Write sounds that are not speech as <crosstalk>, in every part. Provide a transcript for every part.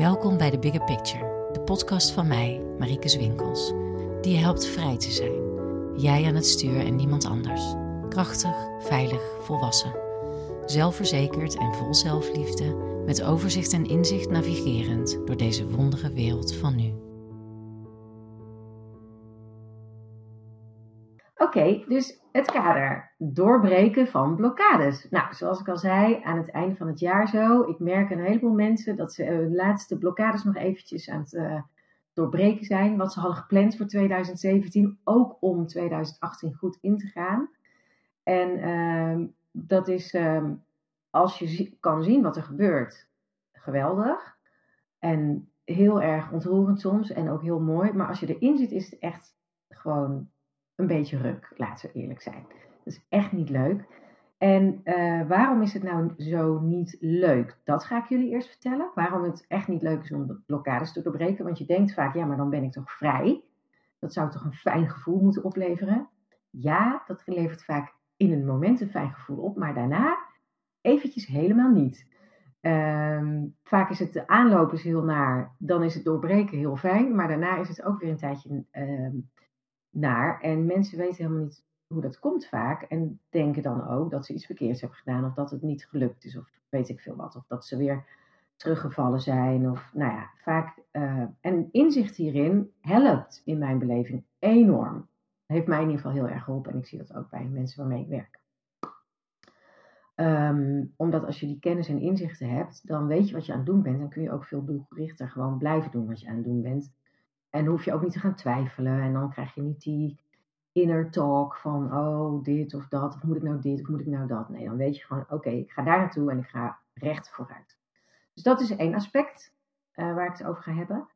Welkom bij The Bigger Picture, de podcast van mij, Marieke Zwinkels, die je helpt vrij te zijn. Jij aan het stuur en niemand anders. Krachtig, veilig, volwassen. Zelfverzekerd en vol zelfliefde, met overzicht en inzicht navigerend door deze wondere wereld van nu. Oké, dus het kader. Doorbreken van blokkades. Nou, zoals ik al zei, aan het einde van het jaar zo. Ik merk een heleboel mensen dat ze hun laatste blokkades nog eventjes aan het uh, doorbreken zijn. Wat ze hadden gepland voor 2017. Ook om 2018 goed in te gaan. En uh, dat is, uh, als je kan zien wat er gebeurt, geweldig. En heel erg ontroerend soms en ook heel mooi. Maar als je erin zit, is het echt gewoon een beetje ruk, laten we eerlijk zijn. Dat is echt niet leuk. En uh, waarom is het nou zo niet leuk? Dat ga ik jullie eerst vertellen. Waarom het echt niet leuk is om de blokkades te doorbreken. Want je denkt vaak, ja, maar dan ben ik toch vrij? Dat zou toch een fijn gevoel moeten opleveren? Ja, dat levert vaak in een moment een fijn gevoel op, maar daarna eventjes helemaal niet. Um, vaak is het de aanloop is heel naar, dan is het doorbreken heel fijn, maar daarna is het ook weer een tijdje um, naar. En mensen weten helemaal niet hoe dat komt vaak. En denken dan ook dat ze iets verkeerds hebben gedaan. Of dat het niet gelukt is. Of weet ik veel wat. Of dat ze weer teruggevallen zijn. Of nou ja, vaak. Uh, en inzicht hierin helpt in mijn beleving enorm. Heeft mij in ieder geval heel erg geholpen. En ik zie dat ook bij mensen waarmee ik werk. Um, omdat als je die kennis en inzichten hebt, dan weet je wat je aan het doen bent. Dan kun je ook veel doelgerichter gewoon blijven doen wat je aan het doen bent. En hoef je ook niet te gaan twijfelen. En dan krijg je niet die inner talk van, oh, dit of dat. Of moet ik nou dit of moet ik nou dat? Nee, dan weet je gewoon, oké, ik ga daar naartoe en ik ga recht vooruit. Dus dat is één aspect uh, waar ik het over ga hebben.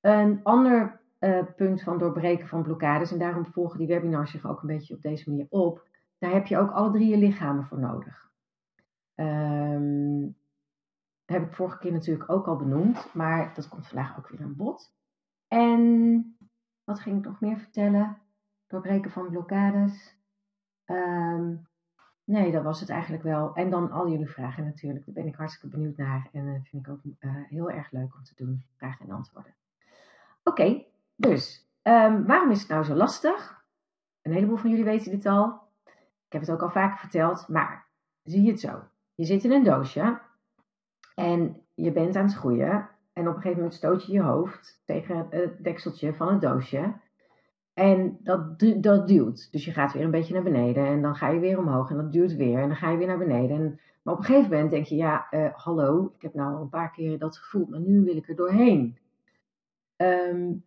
Een ander uh, punt van doorbreken van blokkades, en daarom volgen die webinars zich ook een beetje op deze manier op. Daar heb je ook alle drie je lichamen voor nodig. Um, heb ik vorige keer natuurlijk ook al benoemd, maar dat komt vandaag ook weer aan bod. En wat ging ik nog meer vertellen? Doorbreken van blokkades. Um, nee, dat was het eigenlijk wel. En dan al jullie vragen natuurlijk. Daar ben ik hartstikke benieuwd naar. En uh, vind ik ook uh, heel erg leuk om te doen. Vragen en antwoorden. Oké, dus um, waarom is het nou zo lastig? Een heleboel van jullie weten dit al. Ik heb het ook al vaker verteld. Maar zie je het zo. Je zit in een doosje. En je bent aan het groeien. En op een gegeven moment stoot je je hoofd tegen het dekseltje van het doosje. En dat, dat duwt. Dus je gaat weer een beetje naar beneden. En dan ga je weer omhoog. En dat duwt weer. En dan ga je weer naar beneden. En, maar op een gegeven moment denk je: ja, uh, hallo. Ik heb nou al een paar keer dat gevoel. Maar nu wil ik er doorheen. Um,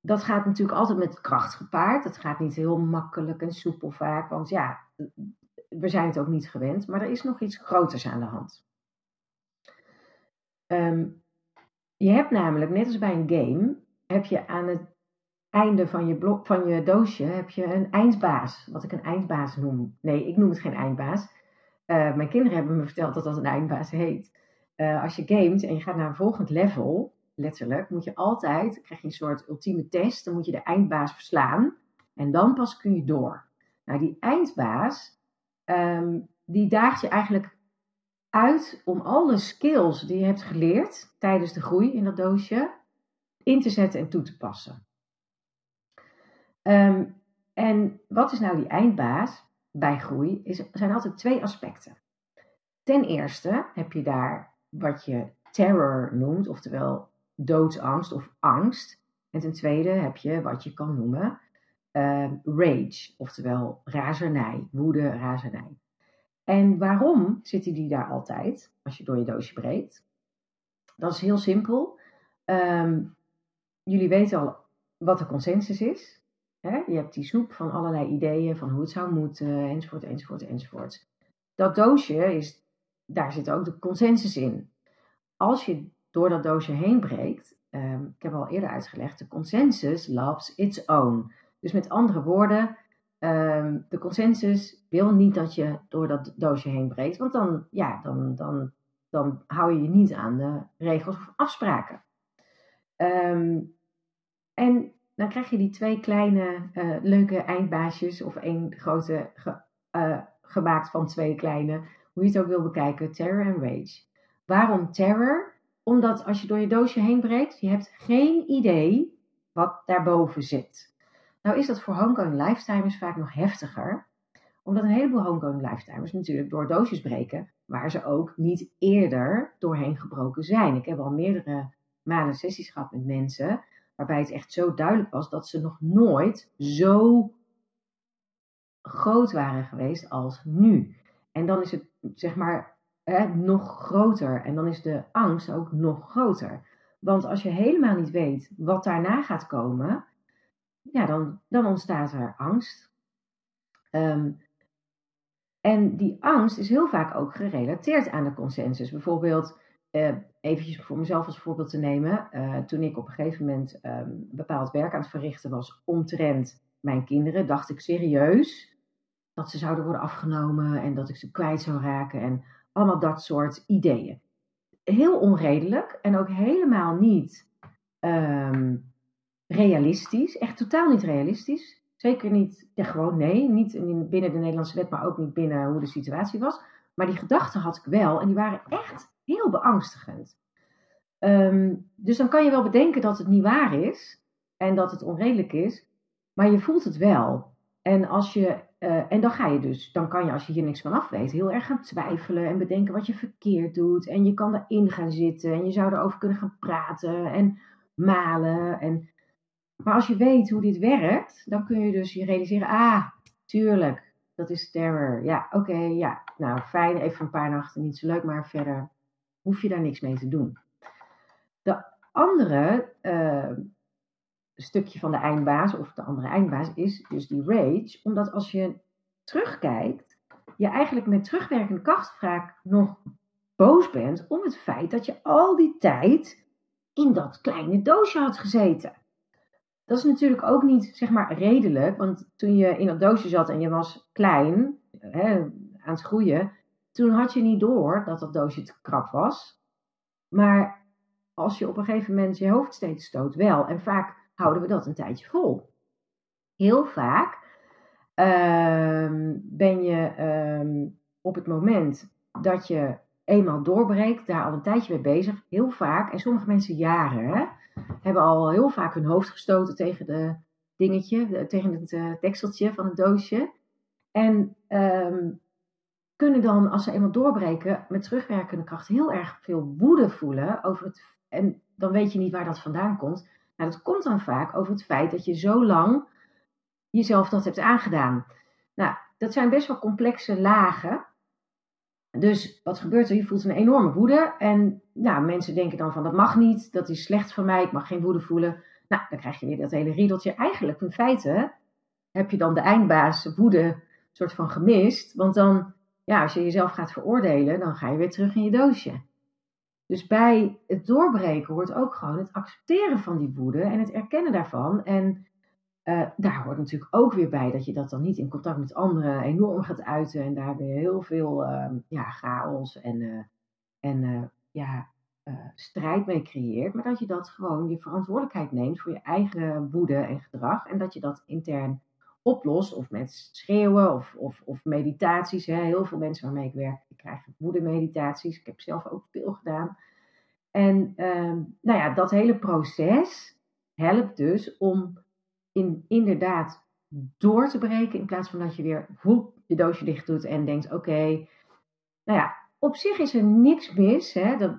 dat gaat natuurlijk altijd met kracht gepaard. Dat gaat niet heel makkelijk en soepel vaak. Want ja, we zijn het ook niet gewend. Maar er is nog iets groters aan de hand. Um, je hebt namelijk, net als bij een game, heb je aan het einde van je, blok, van je doosje heb je een eindbaas. Wat ik een eindbaas noem. Nee, ik noem het geen eindbaas. Uh, mijn kinderen hebben me verteld dat dat een eindbaas heet. Uh, als je gamet en je gaat naar een volgend level, letterlijk, moet je altijd, krijg je een soort ultieme test, dan moet je de eindbaas verslaan. En dan pas kun je door. Nou, die eindbaas, um, die daagt je eigenlijk uit om alle skills die je hebt geleerd tijdens de groei in dat doosje in te zetten en toe te passen. Um, en wat is nou die eindbaas bij groei? Is, zijn altijd twee aspecten. Ten eerste heb je daar wat je terror noemt, oftewel doodsangst of angst. En ten tweede heb je wat je kan noemen uh, rage, oftewel razernij, woede, razernij. En waarom zitten die daar altijd als je door je doosje breekt? Dat is heel simpel. Um, jullie weten al wat de consensus is. Hè? Je hebt die soep van allerlei ideeën van hoe het zou moeten, enzovoort, enzovoort, enzovoort. Dat doosje is, daar zit ook de consensus in. Als je door dat doosje heen breekt, um, ik heb al eerder uitgelegd, de consensus loves its own. Dus met andere woorden, um, de consensus wil niet dat je door dat doosje heen breekt, want dan, ja, dan, dan, dan hou je je niet aan de regels of afspraken. Um, en dan krijg je die twee kleine uh, leuke eindbaasjes of één grote ge, uh, gemaakt van twee kleine, hoe je het ook wil bekijken, terror en rage. Waarom terror? omdat als je door je doosje heen breekt, je hebt geen idee wat daarboven zit. Nou is dat voor homegoing lifetimers vaak nog heftiger. Omdat een heleboel homegoing lifetimers natuurlijk door doosjes breken, waar ze ook niet eerder doorheen gebroken zijn. Ik heb al meerdere malen sessies gehad met mensen, waarbij het echt zo duidelijk was dat ze nog nooit zo groot waren geweest als nu. En dan is het zeg maar nog groter en dan is de angst ook nog groter. Want als je helemaal niet weet wat daarna gaat komen, ja, dan, dan ontstaat er angst. Ehm, en die angst is heel vaak ook gerelateerd aan de consensus. Bijvoorbeeld, uh, eventjes voor mezelf als voorbeeld te nemen. Uh, toen ik op een gegeven moment um, bepaald werk aan het verrichten was omtrent mijn kinderen, dacht ik serieus dat ze zouden worden afgenomen en dat ik ze kwijt zou raken en allemaal dat soort ideeën. Heel onredelijk en ook helemaal niet um, realistisch. Echt totaal niet realistisch. Zeker niet, gewoon nee, niet binnen de Nederlandse wet, maar ook niet binnen hoe de situatie was. Maar die gedachten had ik wel en die waren echt heel beangstigend. Um, dus dan kan je wel bedenken dat het niet waar is en dat het onredelijk is, maar je voelt het wel. En, als je, uh, en dan ga je dus, dan kan je als je hier niks van af weet, heel erg gaan twijfelen en bedenken wat je verkeerd doet. En je kan erin gaan zitten en je zou erover kunnen gaan praten en malen. En maar als je weet hoe dit werkt, dan kun je dus je realiseren, ah, tuurlijk, dat is terror. Ja, oké, ja, nou fijn, even een paar nachten niet zo leuk, maar verder hoef je daar niks mee te doen. De andere uh, stukje van de eindbaas, of de andere eindbaas, is dus die rage, omdat als je terugkijkt, je eigenlijk met terugwerkende kracht vaak nog boos bent om het feit dat je al die tijd in dat kleine doosje had gezeten. Dat is natuurlijk ook niet, zeg maar, redelijk. Want toen je in dat doosje zat en je was klein, hè, aan het groeien, toen had je niet door dat dat doosje te krap was. Maar als je op een gegeven moment je hoofd steeds stoot, wel. En vaak houden we dat een tijdje vol. Heel vaak uh, ben je uh, op het moment dat je eenmaal doorbreekt, daar al een tijdje mee bezig. Heel vaak, en sommige mensen jaren, hè, hebben al heel vaak hun hoofd gestoten tegen de dingetje, tegen het uh, tekseltje van het doosje. En um, kunnen dan, als ze eenmaal doorbreken, met terugwerkende kracht heel erg veel woede voelen over het. En dan weet je niet waar dat vandaan komt. Nou, dat komt dan vaak over het feit dat je zo lang jezelf dat hebt aangedaan. Nou, dat zijn best wel complexe lagen. Dus wat gebeurt er? Je voelt een enorme woede. En nou, mensen denken dan van dat mag niet, dat is slecht voor mij, ik mag geen woede voelen. Nou, dan krijg je weer dat hele riedeltje. Eigenlijk, in feite, heb je dan de eindbaas woede soort van gemist. Want dan, ja, als je jezelf gaat veroordelen, dan ga je weer terug in je doosje. Dus bij het doorbreken hoort ook gewoon het accepteren van die woede en het erkennen daarvan. En uh, daar hoort natuurlijk ook weer bij dat je dat dan niet in contact met anderen enorm gaat uiten en daar weer heel veel uh, ja, chaos en, uh, en ja, strijd mee creëert, maar dat je dat gewoon je verantwoordelijkheid neemt voor je eigen woede en gedrag en dat je dat intern oplost of met schreeuwen of, of, of meditaties. Hè. Heel veel mensen waarmee ik werk, die krijgen woede-meditaties. Ik heb zelf ook veel gedaan. En ehm, nou ja, dat hele proces helpt dus om in, inderdaad door te breken. In plaats van dat je weer je doosje dicht doet en denkt: oké, nou ja, op zich is er niks mis. Hè, dat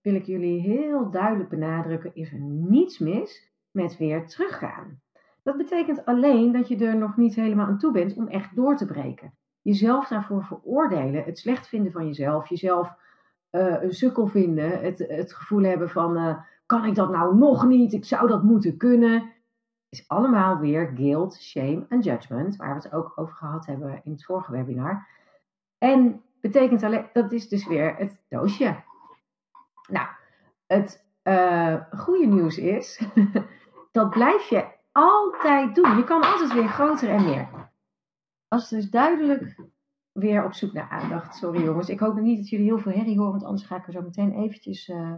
wil ik jullie heel duidelijk benadrukken. Is er niets mis met weer teruggaan. Dat betekent alleen dat je er nog niet helemaal aan toe bent om echt door te breken. Jezelf daarvoor veroordelen, het slecht vinden van jezelf, jezelf uh, een sukkel vinden, het, het gevoel hebben van: uh, kan ik dat nou nog niet? Ik zou dat moeten kunnen is allemaal weer guilt, shame en judgment, waar we het ook over gehad hebben in het vorige webinar. En betekent alleen, dat is dus weer het doosje. Nou, het uh, goede nieuws is, <laughs> dat blijf je altijd doen. Je kan altijd weer groter en meer. Als het dus duidelijk weer op zoek naar aandacht. Sorry jongens, ik hoop niet dat jullie heel veel herrie horen, want anders ga ik er zo meteen eventjes uh,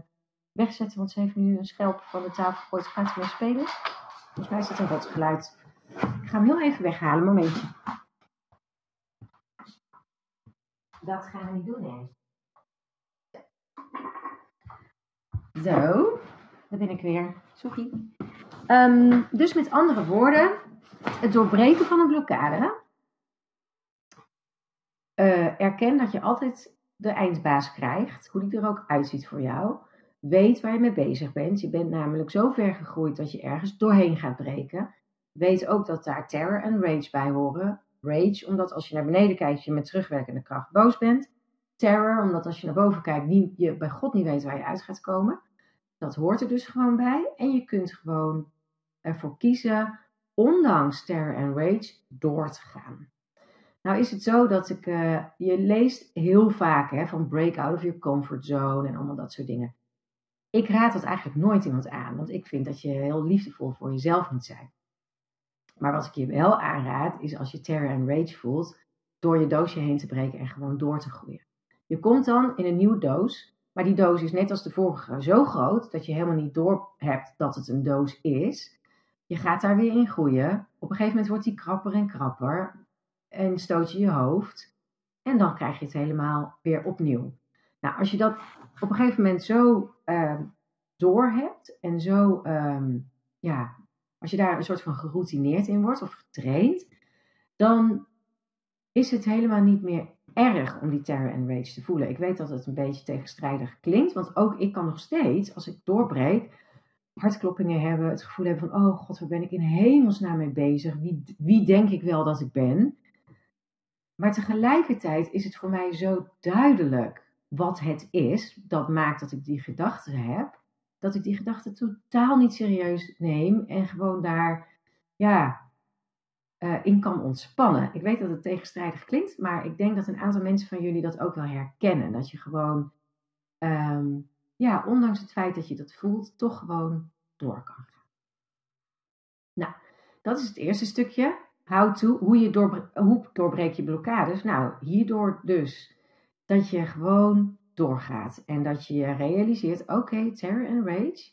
wegzetten, want ze heeft nu een schelp van de tafel gegooid. Gaat ze mee spelen? Volgens mij is het een wat geluid. Ik ga hem heel even weghalen, momentje. Dat gaan we niet doen, hè? Zo, daar ben ik weer. Sorry. Ehm, dus met andere woorden, het doorbreken van een blokkade. Uh, erken dat je altijd de eindbaas krijgt, hoe die er ook uitziet voor jou. Weet waar je mee bezig bent. Je bent namelijk zo ver gegroeid dat je ergens doorheen gaat breken. Weet ook dat daar terror en rage bij horen. Rage, omdat als je naar beneden kijkt, je met terugwerkende kracht boos bent. Terror, omdat als je naar boven kijkt, niet, je bij God niet weet waar je uit gaat komen. Dat hoort er dus gewoon bij. En je kunt gewoon ervoor kiezen, ondanks terror en rage, door te gaan. Nou is het zo dat ik, uh, je leest heel vaak hè, van break out of your comfort zone en allemaal dat soort dingen. Ik raad dat eigenlijk nooit iemand aan, want ik vind dat je heel liefdevol voor jezelf moet zijn. Maar wat ik je wel aanraad, is als je terror en rage voelt, door je doosje heen te breken en gewoon door te groeien. Je komt dan in een nieuwe doos, maar die doos is net als de vorige zo groot dat je helemaal niet door hebt dat het een doos is. Je gaat daar weer in groeien. Op een gegeven moment wordt die krapper en krapper en stoot je je hoofd. En dan krijg je het helemaal weer opnieuw. Nou, als je dat op een gegeven moment zo uh, door hebt en zo, ehm, ja, als je daar een soort van geroutineerd in wordt of getraind, dan is het helemaal niet meer erg om die terror en rage te voelen. Ik weet dat het een beetje tegenstrijdig klinkt, want ook ik kan nog steeds, als ik doorbreek, hartkloppingen hebben, het gevoel hebben van, oh god, waar ben ik in hemelsnaam mee bezig? Wie, wie denk ik wel dat ik ben? Maar tegelijkertijd is het voor mij zo duidelijk wat het is, dat maakt dat ik die gedachten heb, dat ik die gedachten totaal niet serieus neem en gewoon daar, ja, uh, in kan ontspannen. Ik weet dat het tegenstrijdig klinkt, maar ik denk dat een aantal mensen van jullie dat ook wel herkennen. Dat je gewoon, um, ja, ondanks het feit dat je dat voelt, toch gewoon door kan gaan. Nou, dat is het eerste stukje. How to, hoe, je door, hoe doorbreek je blokkades? Nou, hierdoor dus dat je gewoon doorgaat en dat je realiseert: oké, terror en rage,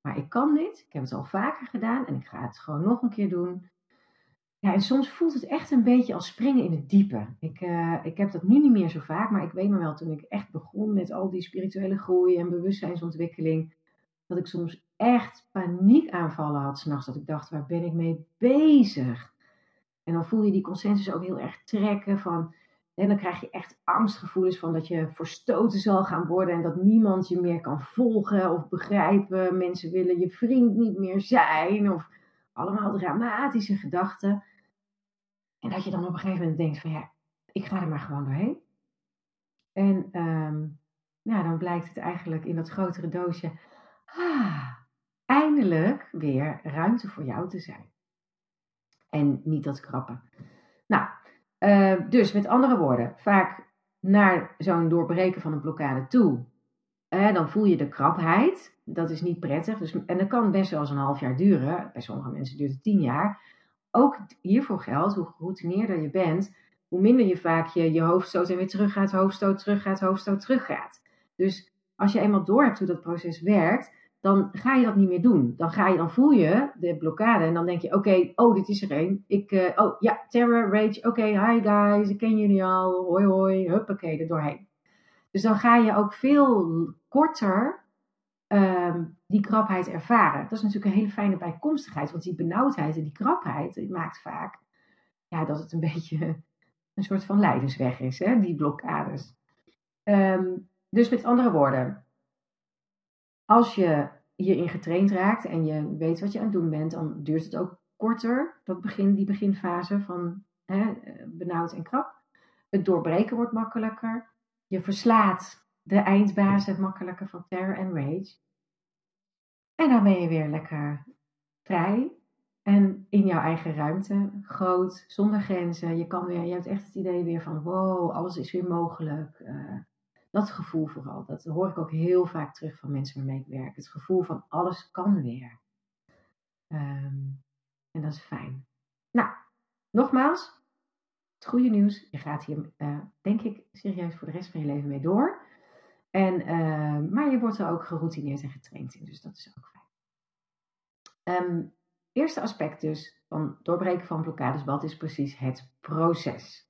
maar ik kan dit. Ik heb het al vaker gedaan en ik ga het gewoon nog een keer doen. Ja, en soms voelt het echt een beetje als springen in het diepe. Ik, uh, ik heb dat nu niet meer zo vaak, maar ik weet me wel toen ik echt begon met al die spirituele groei en bewustzijnsontwikkeling, dat ik soms echt paniekaanvallen had s'nachts. Dat ik dacht, waar ben ik mee bezig? En dan voel je die consensus ook heel erg trekken van, en dan krijg je echt angstgevoelens van dat je verstoten zal gaan worden en dat niemand je meer kan volgen of begrijpen. Mensen willen je vriend niet meer zijn of allemaal dramatische gedachten. En dat je dan op een gegeven moment denkt van ja, ik ga er maar gewoon doorheen. En um, dan blijkt het eigenlijk in dat grotere doosje, ah, eindelijk weer ruimte voor jou te zijn. En niet dat krappen. Nou, uh, dus met andere woorden, vaak naar zo'n doorbreken van een blokkade toe, dan voel je de krapheid. Dat is niet prettig. Dus, en dat kan best wel eens een half jaar duren. Bij sommige mensen duurt het tien jaar ook hiervoor geldt, hoe geroutineerder je bent, hoe minder je vaak je, je hoofdstoot en weer teruggaat, hoofdstoot teruggaat, hoofdstoot teruggaat. Dus als je eenmaal door hebt hoe dat proces werkt, dan ga je dat niet meer doen. Dan, ga je, dan voel je de blokkade en dan denk je, oké, oh, dit is er één. Ik, uh, oh ja, terror, rage, oké, hi guys, ik ken jullie al, hoi hoi, huppakee, er doorheen. Dus dan ga je ook veel korter Ehm, die krapheid ervaren. Dat is natuurlijk een hele fijne bijkomstigheid, want die benauwdheid en die krapheid maakt vaak ja, dat het een <laughs> beetje een soort van leidensweg is, hè, die blokkades. Ehm, dus met andere woorden, als je hierin getraind raakt en je weet wat je aan het doen bent, dan duurt het ook korter, dat begin, die beginfase van hè, benauwd en krap. Het doorbreken wordt makkelijker. Je verslaat de eindbazen makkelijker van terror en rage. En dan ben je weer lekker vrij en in jouw eigen ruimte, groot, zonder grenzen. Je, kan weer, je hebt echt het idee weer van wow, alles is weer mogelijk. Uh, dat gevoel vooral, dat hoor ik ook heel vaak terug van mensen waarmee ik werk. Het gevoel van alles kan weer. Um, en dat is fijn. Nou, nogmaals, het goede nieuws. Je gaat hier, uh, denk ik, serieus voor de rest van je leven mee door. En, uh, maar je wordt er ook geroutineerd en getraind in, dus dat is ook fijn. Um, eerste aspect dus van doorbreken van blokkades, wat is precies het proces?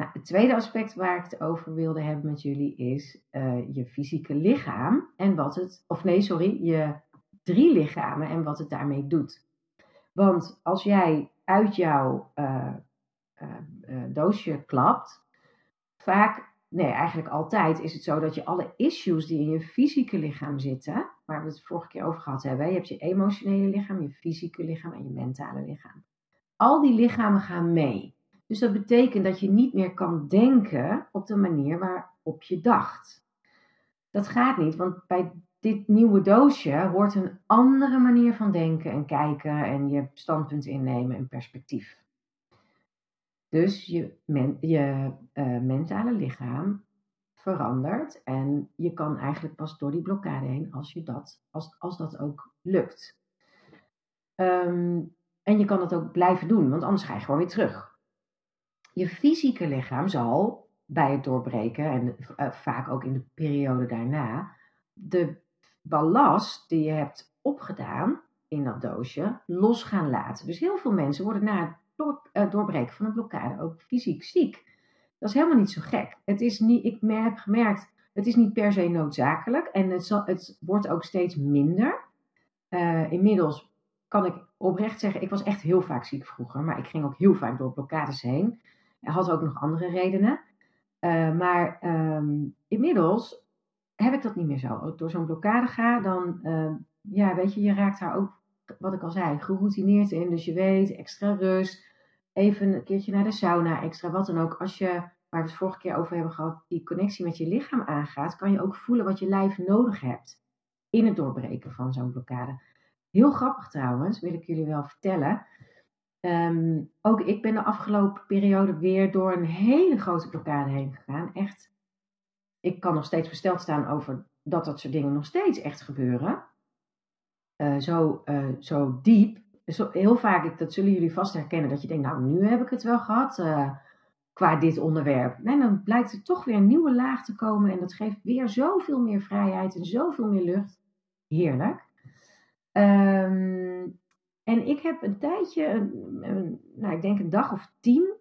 Nou, het tweede aspect waar ik het over wilde hebben met jullie is uh, je fysieke lichaam en wat het, of nee, sorry, je drie lichamen en wat het daarmee doet. Want als jij uit jouw uh, uh, doosje klapt, vaak, nee, eigenlijk altijd is het zo dat je alle issues die in je fysieke lichaam zitten, waar we het vorige keer over gehad hebben, je hebt je emotionele lichaam, je fysieke lichaam en je mentale lichaam. Al die lichamen gaan mee. Dus dat betekent dat je niet meer kan denken op de manier waarop je dacht. Dat gaat niet, want bij dit nieuwe doosje hoort een andere manier van denken en kijken en je standpunt innemen en perspectief. Dus je, je uh, mentale lichaam verandert en je kan eigenlijk pas door die blokkade heen als, je dat, als, als dat ook lukt. Um, en je kan dat ook blijven doen, want anders ga je gewoon weer terug. Je fysieke lichaam zal bij het doorbreken en uh, vaak ook in de periode daarna de ballast die je hebt opgedaan in dat doosje los gaan laten. Dus heel veel mensen worden na het uh, doorbreken van een blokkade ook fysiek ziek. Dat is helemaal niet zo gek. Het is niet, ik heb gemerkt, het is niet per se noodzakelijk en het, zal, het wordt ook steeds minder. Uh, inmiddels kan ik oprecht zeggen, ik was echt heel vaak ziek vroeger, maar ik ging ook heel vaak door blokkades heen. Er had ook nog andere redenen. Uh, maar um, inmiddels heb ik dat niet meer zo. Als ik door zo'n blokkade ga, dan, uh, ja, weet je, je raakt daar ook, wat ik al zei, geroutineerd in. Dus je weet, extra rust, even een keertje naar de sauna, extra wat dan ook. Als je, waar we het vorige keer over hebben gehad, die connectie met je lichaam aangaat, kan je ook voelen wat je lijf nodig hebt in het doorbreken van zo'n blokkade. Heel grappig trouwens, wil ik jullie wel vertellen. Um, ook ik ben de afgelopen periode weer door een hele grote blokkade heen gegaan. Echt, ik kan nog steeds versteld staan over dat dat soort dingen nog steeds echt gebeuren. Uh, zo, uh, zo diep. Zo, heel vaak, dat zullen jullie vast herkennen, dat je denkt, nou nu heb ik het wel gehad uh, qua dit onderwerp. En dan blijkt er toch weer een nieuwe laag te komen en dat geeft weer zoveel meer vrijheid en zoveel meer lucht. Heerlijk. Um, en ik heb een tijdje, een, nou ik denk een dag of tien,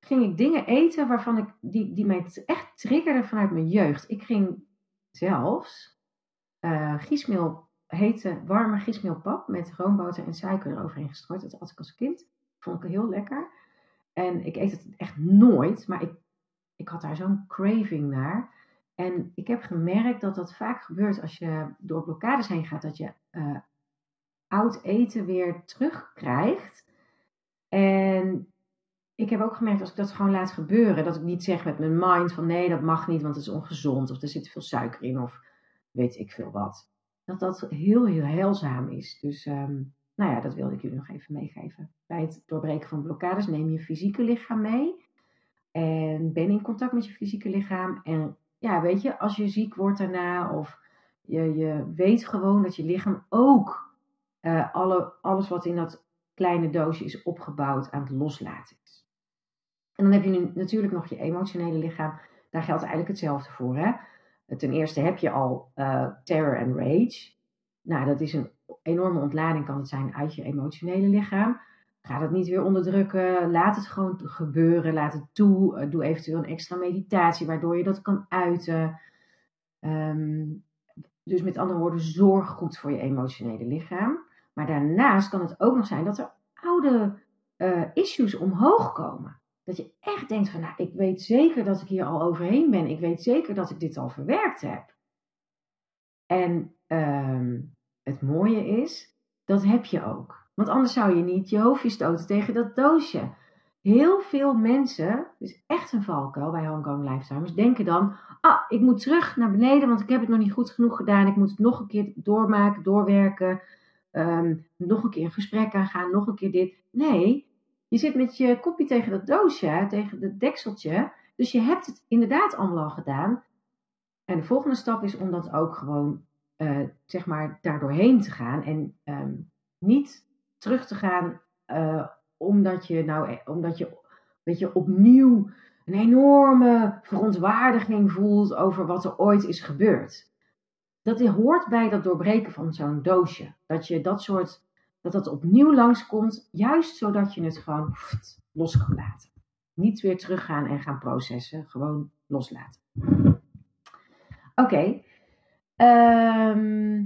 ging ik dingen eten waarvan ik, die, die mij echt triggerden vanuit mijn jeugd. Ik ging zelfs uh, giesmeel, hete warme giesmeelpap met roomboter en suiker eroverheen gestrooid. Dat had ik als kind. Vond ik heel lekker. En ik eet het echt nooit, maar ik, ik had daar zo'n craving naar. En ik heb gemerkt dat dat vaak gebeurt als je door blokkades heen gaat, dat je uh, oud eten weer terugkrijgt. En ik heb ook gemerkt als ik dat gewoon laat gebeuren, dat ik niet zeg met mijn mind van nee, dat mag niet, want het is ongezond of er zit veel suiker in of weet ik veel wat. Dat dat heel, heel heilzaam is. Dus um, nou ja, dat wilde ik jullie nog even meegeven. Bij het doorbreken van blokkades neem je fysieke lichaam mee. En ben in contact met je fysieke lichaam. En ja, weet je, als je ziek wordt daarna of je, je weet gewoon dat je lichaam ook uh, alle, alles wat in dat kleine doosje is opgebouwd aan het loslaten is. En dan heb je nu natuurlijk nog je emotionele lichaam. Daar geldt eigenlijk hetzelfde voor. Hè? Ten eerste heb je al uh, terror en rage. Nou, dat is een enorme ontlading, kan het zijn, uit je emotionele lichaam. Ga dat niet weer onderdrukken. Laat het gewoon gebeuren. Laat het toe. Uh, doe eventueel een extra meditatie waardoor je dat kan uiten. Um, dus met andere woorden, zorg goed voor je emotionele lichaam. Maar daarnaast kan het ook nog zijn dat er oude uh, issues omhoog komen. Dat je echt denkt van, nou, ik weet zeker dat ik hier al overheen ben. Ik weet zeker dat ik dit al verwerkt heb. En uh, het mooie is, dat heb je ook. Want anders zou je niet je hoofdje stoten tegen dat doosje. Heel veel mensen, dus echt een valkuil bij Hongkong Lifetimers, denken dan: ah, ik moet terug naar beneden, want ik heb het nog niet goed genoeg gedaan. Ik moet het nog een keer doormaken, doorwerken um, nog een keer een gesprek aangaan, nog een keer dit. Nee, je zit met je kopje tegen dat doosje, tegen het dekseltje. Dus je hebt het inderdaad allemaal al gedaan. En de volgende stap is om dat ook gewoon, uh, zeg maar, daardoorheen te gaan. En um, niet terug te gaan uh, omdat je nou, eh, omdat je, weet je, opnieuw een enorme verontwaardiging voelt over wat er ooit is gebeurd dat hoort bij dat doorbreken van zo'n doosje. Dat je dat soort, dat dat opnieuw langskomt, juist zodat je het gewoon los kan laten. Niet weer teruggaan en gaan processen. Gewoon loslaten. Oké. Ehm,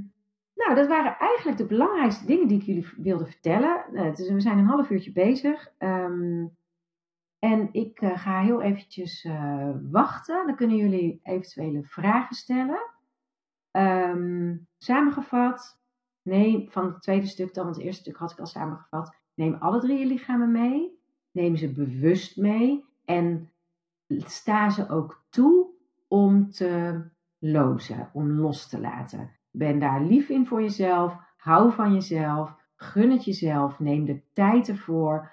nou, dat waren eigenlijk de belangrijkste dingen die ik jullie wilde vertellen. Dus we zijn een half uurtje bezig. Um, en ik uh, ga heel eventjes uh, wachten. Dan kunnen jullie eventuele vragen stellen. Um, samengevat, neem van het tweede stuk dan, want het eerste stuk had ik al samengevat. Neem alle drie je lichamen mee. Neem ze bewust mee. En sta ze ook toe om te lozen, om los te laten. Ben daar lief in voor jezelf. Hou van jezelf. Gun het jezelf. Neem de tijd ervoor.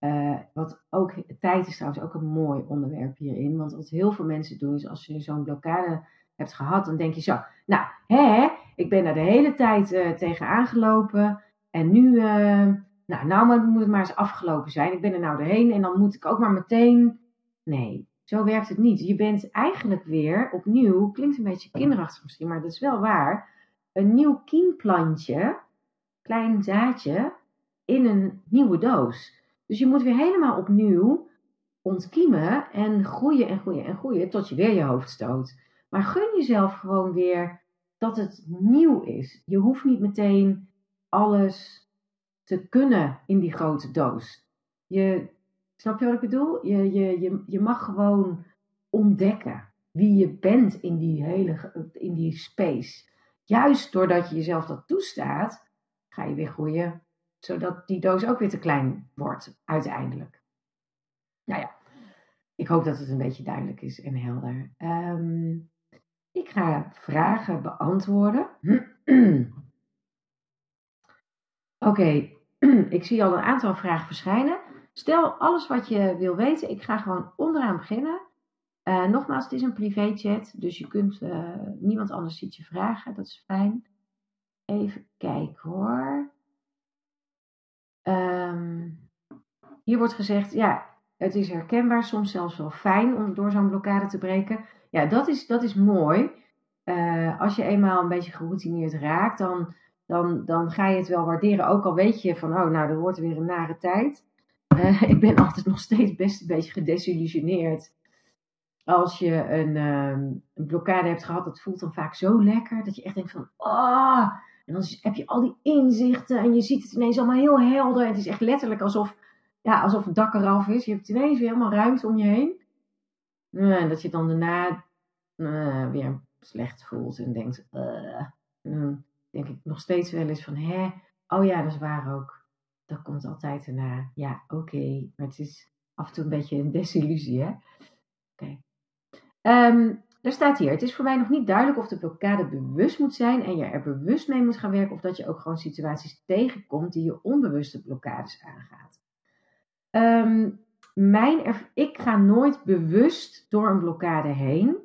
Uh, wat ook, tijd is trouwens ook een mooi onderwerp hierin. Want wat heel veel mensen doen is als je zo'n blokkade hebt gehad, dan denk je zo, nou, hè, ik ben daar de hele tijd uh, tegen aangelopen. En nu, uh, nou, nou moet het maar eens afgelopen zijn. Ik ben er nou doorheen en dan moet ik ook maar meteen. Nee, zo werkt het niet. Je bent eigenlijk weer opnieuw, klinkt een beetje kinderachtig misschien, maar dat is wel waar. Een nieuw kiemplantje, klein zaadje, in een nieuwe doos. Dus je moet weer helemaal opnieuw ontkiemen en groeien en groeien en groeien tot je weer je hoofd stoot. Maar gun jezelf gewoon weer dat het nieuw is. Je hoeft niet meteen alles te kunnen in die grote doos. Je, snap je wat ik bedoel? Je, je, je, je mag gewoon ontdekken wie je bent in die hele in die space. Juist doordat je jezelf dat toestaat, ga je weer groeien zodat die doos ook weer te klein wordt, uiteindelijk. Nou ja, ik hoop dat het een beetje duidelijk is en helder. Um, ik ga vragen beantwoorden. <clears throat> Oké, <clears throat> ik zie al een aantal vragen verschijnen. Stel alles wat je wil weten. Ik ga gewoon onderaan beginnen. Uh, nogmaals, het is een privé chat, dus je kunt uh, niemand anders ziet je vragen. Dat is fijn. Even kijken hoor. Um, hier wordt gezegd, ja, het is herkenbaar, soms zelfs wel fijn om door zo'n blokkade te breken. Ja, dat is, dat is mooi. Uh, als je eenmaal een beetje geroutineerd raakt, dan, dan, dan ga je het wel waarderen. Ook al weet je van, oh, nou, er wordt weer een nare tijd. Uh, <laughs> ik ben altijd nog steeds best een beetje gedesillusioneerd. Als je een, um, een blokkade hebt gehad, dat voelt dan vaak zo lekker. Dat je echt denkt van, oh, en dan heb je al die inzichten en je ziet het ineens allemaal heel helder. Het is echt letterlijk alsof, ja, alsof het dak eraf is. Je hebt ineens weer helemaal ruimte om je heen. En dat je dan daarna uh, weer slecht voelt en denkt, uh, dan denk ik nog steeds wel eens van, hè, oh ja, dat is waar ook. Dat komt altijd erna. Ja, oké, maar het is af en toe een beetje een desillusie, hè. Oké. Er staat hier, het is voor mij nog niet duidelijk of de blokkade bewust moet zijn en je er bewust mee moet gaan werken of dat je ook gewoon situaties tegenkomt die je onbewuste blokkades aangaat. Um, mijn ik ga nooit bewust door een blokkade heen.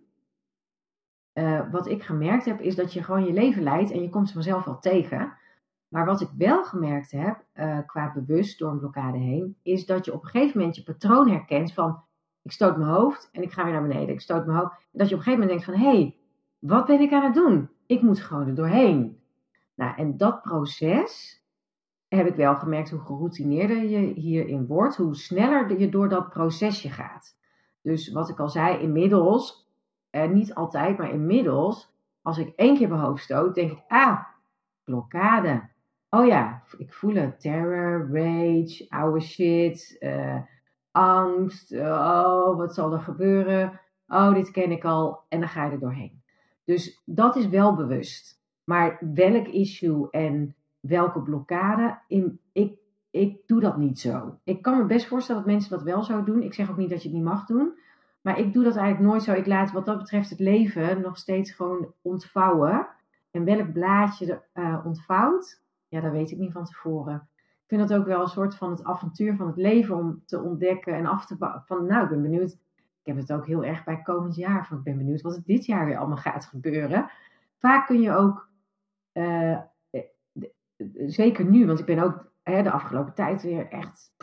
Uh, wat ik gemerkt heb is dat je gewoon je leven leidt en je komt ze vanzelf wel tegen. Maar wat ik wel gemerkt heb uh, qua bewust door een blokkade heen, is dat je op een gegeven moment je patroon herkent van ik stoot mijn hoofd en ik ga weer naar beneden. Ik stoot mijn hoofd. En dat je op een gegeven moment denkt van, hé, hey, wat ben ik aan het doen? Ik moet gewoon er doorheen. Nou, en dat proces heb ik wel gemerkt hoe geroutineerder je hierin wordt, hoe sneller je door dat procesje gaat. Dus wat ik al zei, inmiddels, eh, niet altijd, maar inmiddels, als ik één keer mijn hoofd stoot, denk ik, ah, blokkade. Oh ja, ik voel het. Terror, rage, oude shit, uh, angst. Oh, wat zal er gebeuren? Oh, dit ken ik al. En dan ga je er doorheen. Dus dat is wel bewust. Maar welk issue en welke blokkade, in, ik, ik doe dat niet zo. Ik kan me best voorstellen dat mensen dat wel zo doen. Ik zeg ook niet dat je het niet mag doen. Maar ik doe dat eigenlijk nooit zo. Ik laat wat dat betreft het leven nog steeds gewoon ontvouwen. En welk blaadje er uh, ontvouwt, ja, dat weet ik niet van tevoren ik vind dat ook wel een soort van het avontuur van het leven om te ontdekken en af te bouwen. Van nou, ik ben benieuwd. Ik heb het ook heel erg bij komend jaar. Van ik ben benieuwd wat er dit jaar weer allemaal gaat gebeuren. Vaak kun je ook, uh, zeker nu, want ik ben ook hè, de afgelopen tijd weer echt.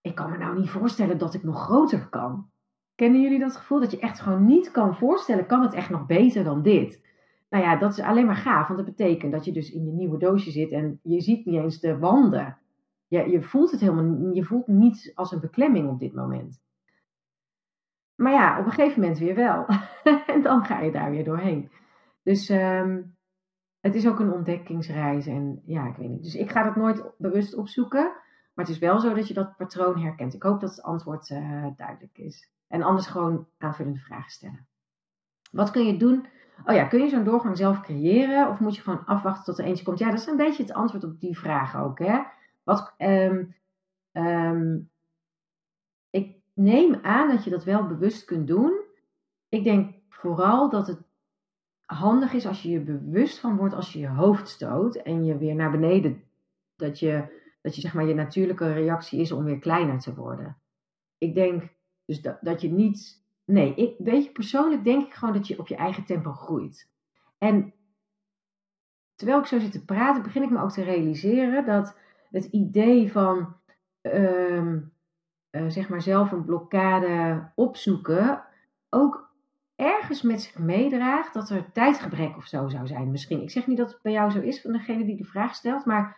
Ik kan me nou niet voorstellen dat ik nog groter kan. Kennen jullie dat gevoel dat je echt gewoon niet kan voorstellen, kan het echt nog beter dan dit? Nou ja, dat is alleen maar gaaf, want dat betekent dat je dus in je nieuwe doosje zit en je ziet niet eens de wanden. je, je voelt het helemaal je voelt niet als een beklemming op dit moment. Maar ja, op een gegeven moment weer wel. <laughs> en dan ga je daar weer doorheen. Dus ehm, het is ook een ontdekkingsreis. En ja, ik weet niet. Dus ik ga dat nooit bewust opzoeken. Maar het is wel zo dat je dat patroon herkent. Ik hoop dat het antwoord uh, duidelijk is. En anders gewoon aanvullende vragen stellen. Wat kun je doen? Oh ja, kun je zo'n doorgang zelf creëren? Of moet je gewoon afwachten tot er eentje komt? Ja, dat is een beetje het antwoord op die vraag ook. Hè? Wat, um, um, ik neem aan dat je dat wel bewust kunt doen. Ik denk vooral dat het handig is als je je bewust van wordt als je je hoofd stoot en je weer naar beneden. Dat je, dat je zeg maar je natuurlijke reactie is om weer kleiner te worden. Ik denk dus dat, dat je niet. Nee, ik, weet je, persoonlijk denk ik gewoon dat je op je eigen tempo groeit. En terwijl ik zo zit te praten, begin ik me ook te realiseren dat het idee van ehm, eh, zeg maar zelf een blokkade opzoeken ook ergens met zich meedraagt dat er tijdgebrek of zo zou zijn. Misschien. Ik zeg niet dat het bij jou zo is van degene die de vraag stelt, maar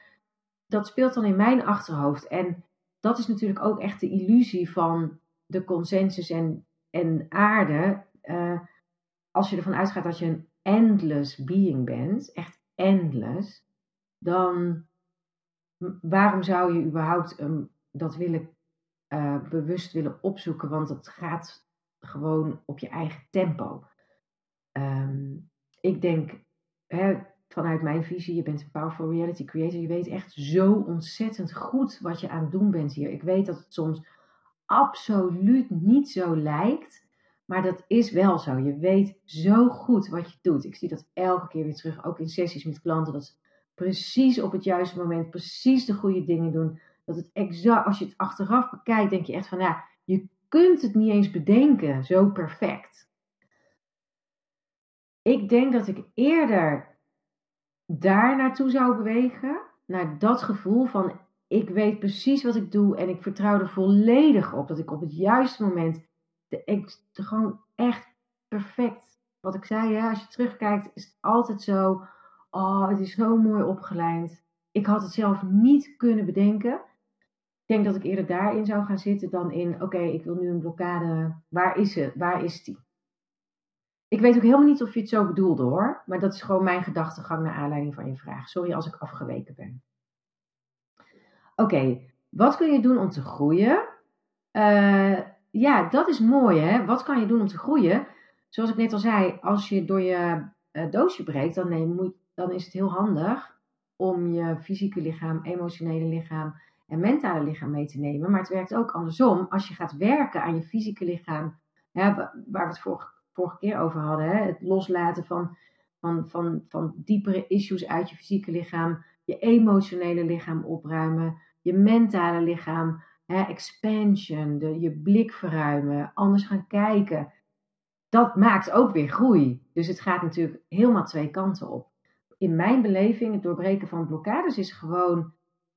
dat speelt dan in mijn achterhoofd. En dat is natuurlijk ook echt de illusie van de consensus en, en aarde. Uh, als je ervan uitgaat dat je een endless being bent, echt endless, dan waarom zou je überhaupt um, dat willen uh, bewust willen opzoeken? Want het gaat gewoon op je eigen tempo. Um, ik denk, hè, vanuit mijn visie, je bent een powerful reality creator. Je weet echt zo ontzettend goed wat je aan het doen bent hier. Ik weet dat het soms absoluut niet zo lijkt. Maar dat is wel zo. Je weet zo goed wat je doet. Ik zie dat elke keer weer terug, ook in sessies met klanten. Dat ze precies op het juiste moment, precies de goede dingen doen. Dat het exact, als je het achteraf bekijkt, denk je echt van ja, je kunt het niet eens bedenken, zo perfect. Ik denk dat ik eerder daar naartoe zou bewegen, naar dat gevoel van ik weet precies wat ik doe en ik vertrouw er volledig op dat ik op het juiste moment de, de gewoon echt perfect. Wat ik zei, hè, als je terugkijkt, is het altijd zo. Oh, het is zo mooi opgelijnd. Ik had het zelf niet kunnen bedenken. Ik denk dat ik eerder daarin zou gaan zitten dan in, oké, ik wil nu een blokkade. Waar is het? Waar is die? Ik weet ook helemaal niet of je het zo bedoelde hoor. Maar dat is gewoon mijn gedachtegang naar aanleiding van je vraag. Sorry als ik afgeweken ben. Oké, wat kun je doen om te groeien? Uh, ja, dat is mooi hè. Wat kan je doen om te groeien? Zoals ik net al zei, als je door je uh, doosje breekt, dan, dan is het heel handig om je fysieke lichaam, emotionele lichaam en mentale lichaam mee te nemen. Maar het werkt ook andersom. Als je gaat werken aan je fysieke lichaam, hè, waar we het vorige, keer over hadden, hè, het loslaten van, van, van, van diepere issues uit je fysieke lichaam, je emotionele lichaam opruimen, je mentale lichaam expansion, de, je blik verruimen, anders gaan kijken. Dat maakt ook weer groei. Dus het gaat natuurlijk helemaal twee kanten op. In mijn beleving, het doorbreken van blokkades is gewoon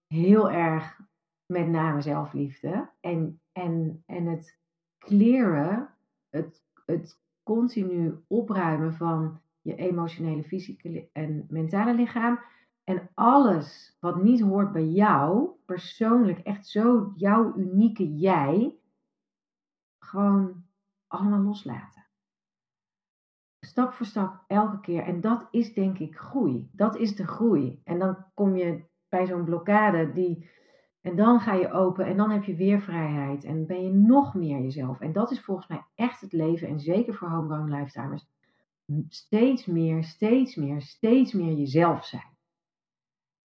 heel erg met name zelfliefde. En, en, en het clearen, het, het continu opruimen van je emotionele, fysieke en mentale lichaam en alles wat niet hoort bij jou, persoonlijk, echt zo jouw unieke jij, gewoon allemaal loslaten. Stap voor stap, elke keer. En dat is denk ik groei. Dat is de groei. En dan kom je bij zo'n blokkade die. En dan ga je open en dan heb je weer vrijheid. En ben je nog meer jezelf. En dat is volgens mij echt het leven. En zeker voor homegrown lifetimers. Steeds meer, steeds meer, steeds meer jezelf zijn.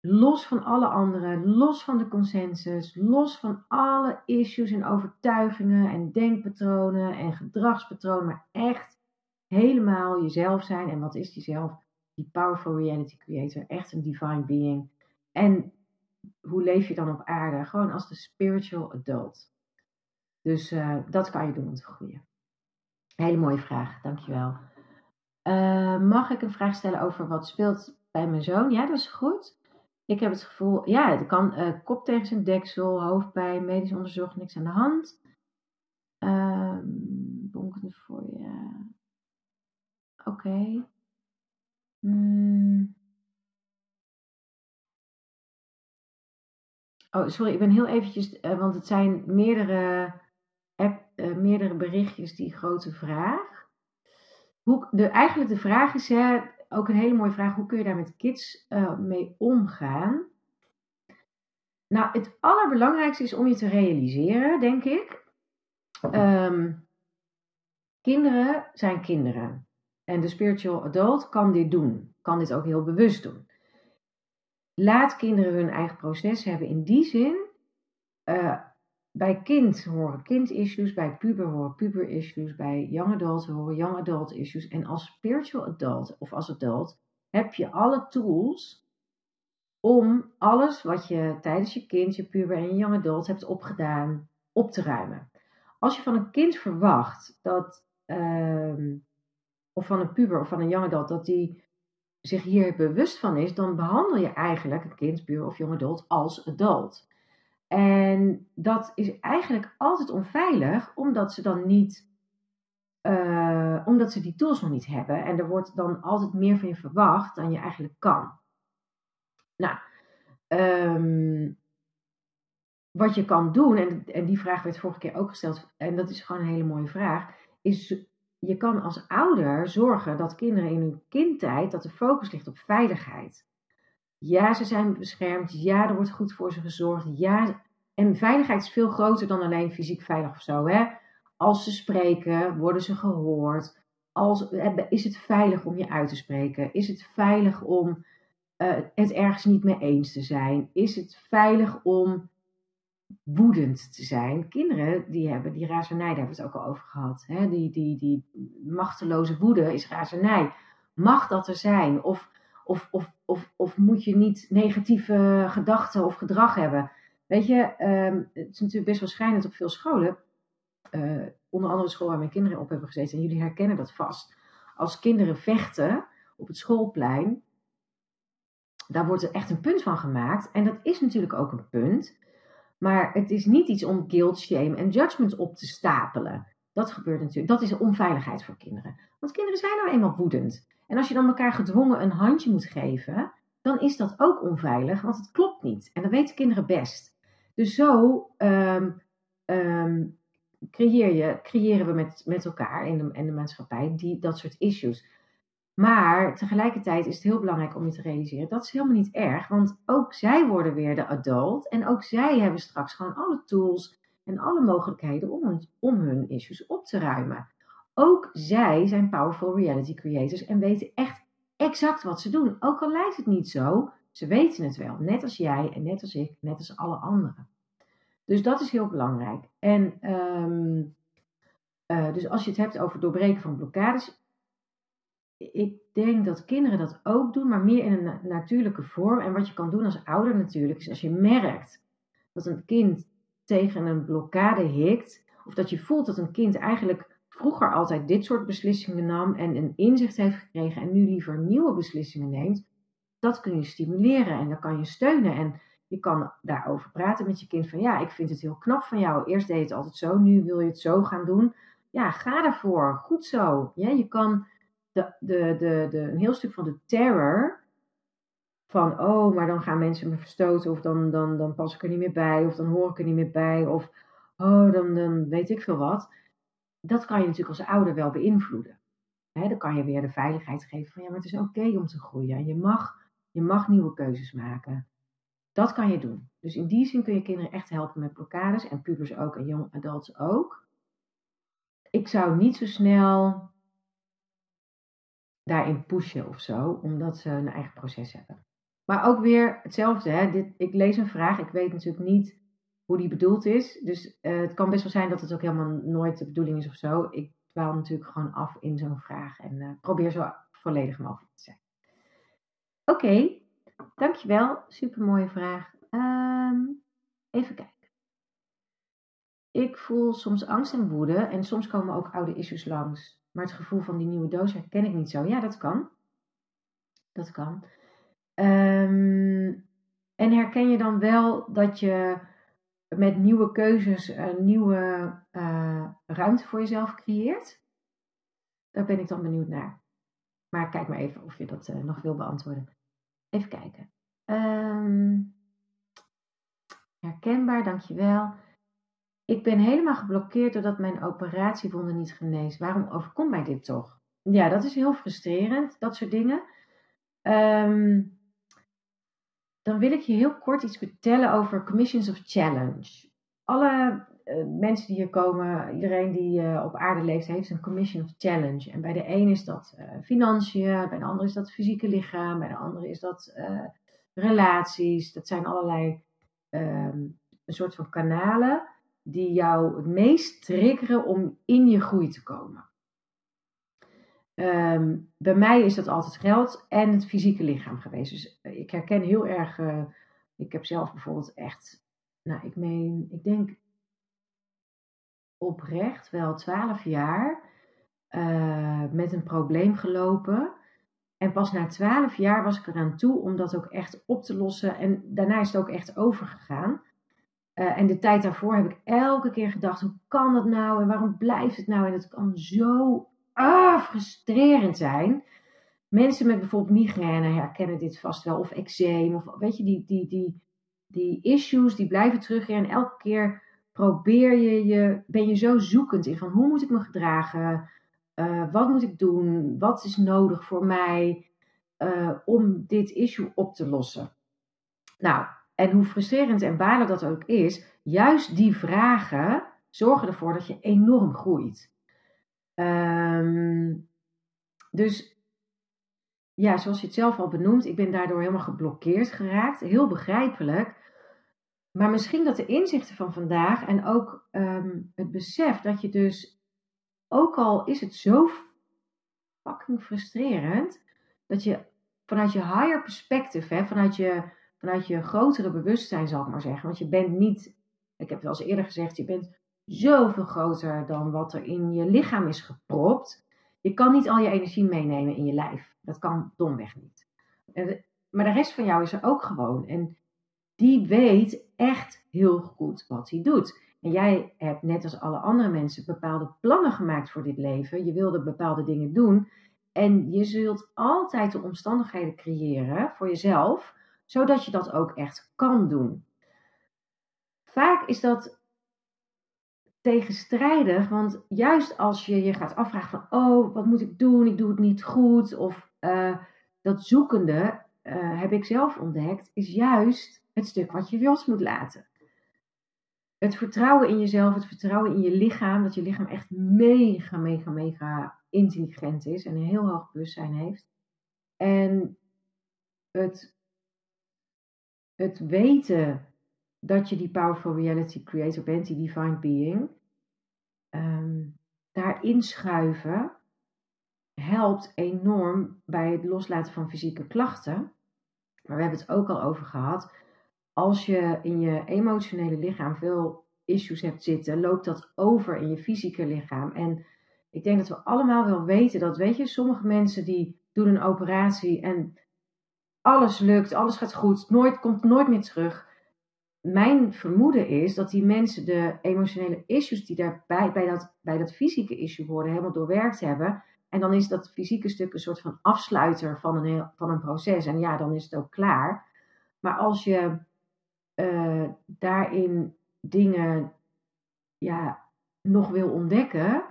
Los van alle anderen, los van de consensus, los van alle issues en overtuigingen en denkpatronen en gedragspatronen, maar echt helemaal jezelf zijn. En wat is die zelf? Die powerful reality creator, echt een divine being. En hoe leef je dan op aarde? Gewoon als de spiritual adult. Dus uh, dat kan je doen om te groeien. Hele mooie vraag, dankjewel. Uh, mag ik een vraag stellen over wat speelt bij mijn zoon? Ja, dat is goed. Ik heb het gevoel, ja, het kan uh, kop tegen zijn deksel, hoofdpijn, medisch onderzocht, niks aan de hand. Um, bonkende voor je. Oké. Okay. Hmm. Oh, sorry, ik ben heel eventjes, uh, want het zijn meerdere, app, uh, meerdere berichtjes die grote vraag. Hoe, de, eigenlijk de vraag is, hè, ook een hele mooie vraag, hoe kun je daar met kids uh, mee omgaan? Nou, het allerbelangrijkste is om je te realiseren, denk ik. Um, kinderen zijn kinderen. En de spiritual adult kan dit doen, kan dit ook heel bewust doen. Laat kinderen hun eigen proces hebben in die zin. Uh, bij kind horen kind-issues, bij puber horen puber-issues, bij young adult horen young adult issues. En als spiritual adult of als adult heb je alle tools om alles wat je tijdens je kind, je puber en je young adult hebt opgedaan, op te ruimen. Als je van een kind verwacht dat, uh, of van een puber of van een young adult, dat die zich hier bewust van is, dan behandel je eigenlijk een kind, puber of young adult als adult. En dat is eigenlijk altijd onveilig, omdat ze dan niet, uh, omdat ze die tools nog niet hebben. En er wordt dan altijd meer van je verwacht dan je eigenlijk kan. Nou, um, wat je kan doen, en, en die vraag werd vorige keer ook gesteld, en dat is gewoon een hele mooie vraag, is je kan als ouder zorgen dat kinderen in hun kindtijd, dat de focus ligt op veiligheid. Ja, ze zijn beschermd. Ja, er wordt goed voor ze gezorgd. Ja, en veiligheid is veel groter dan alleen fysiek veilig of zo. Hè? Als ze spreken, worden ze gehoord. Als, is het veilig om je uit te spreken? Is het veilig om uh, het ergens niet mee eens te zijn? Is het veilig om woedend te zijn? Kinderen die hebben die razernij, daar hebben we het ook al over gehad. Hè? Die, die, die machteloze woede is razernij. Mag dat er zijn? Of, of, of, of, of moet je niet negatieve gedachten of gedrag hebben? Weet je, um, het is natuurlijk best wel schijnend op veel scholen. Uh, onder andere de school waar mijn kinderen op hebben gezeten. En jullie herkennen dat vast. Als kinderen vechten op het schoolplein, daar wordt er echt een punt van gemaakt. En dat is natuurlijk ook een punt. Maar het is niet iets om guilt, shame en judgment op te stapelen. Dat gebeurt natuurlijk. Dat is onveiligheid voor kinderen. Want kinderen zijn nou eenmaal woedend. En als je dan elkaar gedwongen een handje moet geven, dan is dat ook onveilig, want het klopt niet. En dat weten kinderen best. Dus zo um, um, creëer je, creëren we met, met elkaar in de, in de maatschappij die, dat soort issues. Maar tegelijkertijd is het heel belangrijk om je te realiseren dat is helemaal niet erg, want ook zij worden weer de adult en ook zij hebben straks gewoon alle tools en alle mogelijkheden om hun, om hun issues op te ruimen. Ook zij zijn powerful reality creators en weten echt exact wat ze doen. Ook al lijkt het niet zo, ze weten het wel. Net als jij en net als ik, net als alle anderen. Dus dat is heel belangrijk. En um, uh, dus als je het hebt over doorbreken van blokkades, ik denk dat kinderen dat ook doen, maar meer in een natuurlijke vorm. En wat je kan doen als ouder natuurlijk, is als je merkt dat een kind tegen een blokkade hikt, of dat je voelt dat een kind eigenlijk vroeger altijd dit soort beslissingen nam en een inzicht heeft gekregen en nu liever nieuwe beslissingen neemt, dat kun je stimuleren en dan kan je steunen. En je kan daarover praten met je kind van ja, ik vind het heel knap van jou. Eerst deed je het altijd zo, nu wil je het zo gaan doen. Ja, ga daarvoor. Goed zo. Ja, je kan de, de, de, de, een heel stuk van de terror van oh, maar dan gaan mensen me verstoten of dan, dan, dan pas ik er niet meer bij of dan hoor ik er niet meer bij of oh, dan, dan weet ik veel wat. Dat kan je natuurlijk als ouder wel beïnvloeden. dan kan je weer de veiligheid geven van ja, maar het is oké om te groeien. En je mag, je mag nieuwe keuzes maken. Dat kan je doen. Dus in die zin kun je kinderen echt helpen met blokkades en pubers ook en young adults ook. Ik zou niet zo snel daarin pushen of zo, omdat ze een eigen proces hebben. Maar ook weer hetzelfde. Hè? Dit, ik lees een vraag, ik weet natuurlijk niet hoe die bedoeld is. Dus uh, het kan best wel zijn dat het ook helemaal nooit de bedoeling is of zo. Ik dwaal natuurlijk gewoon af in zo'n vraag en uh, probeer zo volledig mogelijk te zijn. Oké, dankjewel. Super mooie vraag. Um, even kijken. Ik voel soms angst en woede en soms komen ook oude issues langs. Maar het gevoel van die nieuwe doos herken ik niet zo. Ja, dat kan. Dat kan. Um, en herken je dan wel dat je met nieuwe keuzes een nieuwe uh, ruimte voor jezelf creëert? Daar ben ik dan benieuwd naar. Maar kijk maar even of je dat uh, nog wil beantwoorden. Even kijken. Um, herkenbaar, dankjewel. Ik ben helemaal geblokkeerd doordat mijn operatiewonden niet geneest. Waarom overkomt mij dit toch? Ja, dat is heel frustrerend, dat soort dingen. Ehm, dan wil ik je heel kort iets vertellen over Commissions of Challenge. Alle uh, mensen die hier komen, iedereen die uh, op aarde leeft, heeft een Commission of Challenge. En bij de een is dat uh, financiën, bij de ander is dat fysieke lichaam, bij de andere is dat relaties. Dat zijn allerlei um, een soort van kanalen die jou het meest triggeren om in je groei te komen. Um, bij mij is dat altijd geld en het fysieke lichaam geweest. Dus eh, ik herken heel erg. Uh, ik heb zelf bijvoorbeeld echt. Nou, ik meen, ik denk oprecht wel twaalf jaar uh, met een probleem gelopen. En pas na twaalf jaar was ik eraan toe om dat ook echt op te lossen. En daarna is het ook echt overgegaan. Uh, en de tijd daarvoor heb ik elke keer gedacht: hoe kan dat nou? En waarom blijft het nou? En het kan zo ah, frustrerend zijn. Mensen met bijvoorbeeld migraine herkennen dit vast wel, of eczeem, of weet je, die, die, die, die issues die blijven terugkeren. En elke keer probeer je, je, ben je zo zoekend in van hoe moet ik me gedragen? Uh, wat moet ik doen? Wat is nodig voor mij uh, om dit issue op te lossen? Nou, en hoe frustrerend en balen dat ook is, juist die vragen zorgen ervoor dat je enorm groeit. Um, dus ja, zoals je het zelf al benoemt, ik ben daardoor helemaal geblokkeerd geraakt. Heel begrijpelijk. Maar misschien dat de inzichten van vandaag en ook um, het besef dat je dus, ook al is het zo fucking frustrerend, dat je vanuit je higher perspective, hè, vanuit, je, vanuit je grotere bewustzijn zal ik maar zeggen, want je bent niet, ik heb het al eens eerder gezegd, je bent zoveel groter dan wat er in je lichaam is gepropt. Je kan niet al je energie meenemen in je lijf. Dat kan domweg niet. Maar de rest van jou is er ook gewoon. En die weet echt heel goed wat hij doet. En jij hebt net als alle andere mensen bepaalde plannen gemaakt voor dit leven. Je wilde bepaalde dingen doen. En je zult altijd de omstandigheden creëren voor jezelf, zodat je dat ook echt kan doen. Vaak is dat tegenstrijdig, want juist als je je gaat afvragen van, oh, wat moet ik doen? Ik doe het niet goed. Of uh, dat zoekende, uh, heb ik zelf ontdekt, is juist het stuk wat je los moet laten. Het vertrouwen in jezelf, het vertrouwen in je lichaam, dat je lichaam echt mega, mega, mega intelligent is en een heel hoog bewustzijn heeft. En het, het weten dat je die powerful reality creator bent, die divine being, um, daarin schuiven helpt enorm bij het loslaten van fysieke klachten. Maar we hebben het ook al over gehad. Als je in je emotionele lichaam veel issues hebt zitten, loopt dat over in je fysieke lichaam. En ik denk dat we allemaal wel weten dat, weet je, sommige mensen die doen een operatie en alles lukt, alles gaat goed, nooit, komt nooit meer terug mijn vermoeden is dat die mensen de emotionele issues die daarbij bij dat, bij dat fysieke issue worden helemaal doorwerkt hebben. En dan is dat fysieke stuk een soort van afsluiter van een, van een proces. En ja, dan is het ook klaar. Maar als je uh, daarin dingen ja, nog wil ontdekken,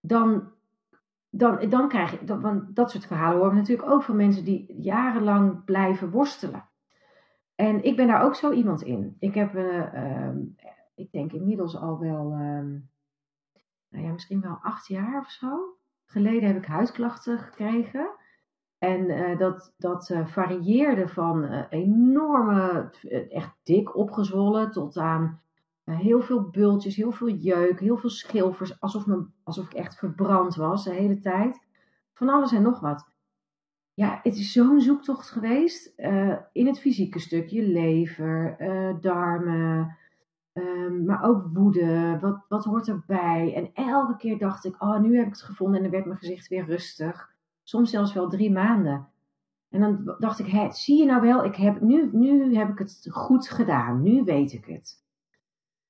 dan, dan, dan krijg je, dat, want dat soort verhalen horen we natuurlijk ook van mensen die jarenlang blijven worstelen. En ik ben daar ook zo iemand in. Ik heb, uh, ik denk inmiddels al wel, uh, nou ja, misschien wel acht jaar of zo geleden heb ik huidklachten gekregen. En uh, dat, dat uh, varieerde van enorme, echt dik opgezwollen, tot aan heel veel bultjes, heel veel jeuk, heel veel schilfers, alsof, alsof ik echt verbrand was de hele tijd. Van alles en nog wat ja, het is zo'n zoektocht geweest uh, in het fysieke stuk, je lever, uh, darmen, um, maar ook woede. Wat, wat hoort erbij? En elke keer dacht ik, oh, nu heb ik het gevonden en dan werd mijn gezicht weer rustig. Soms zelfs wel drie maanden. En dan dacht ik, zie je nou wel, ik heb, nu, nu heb ik het goed gedaan, nu weet ik het.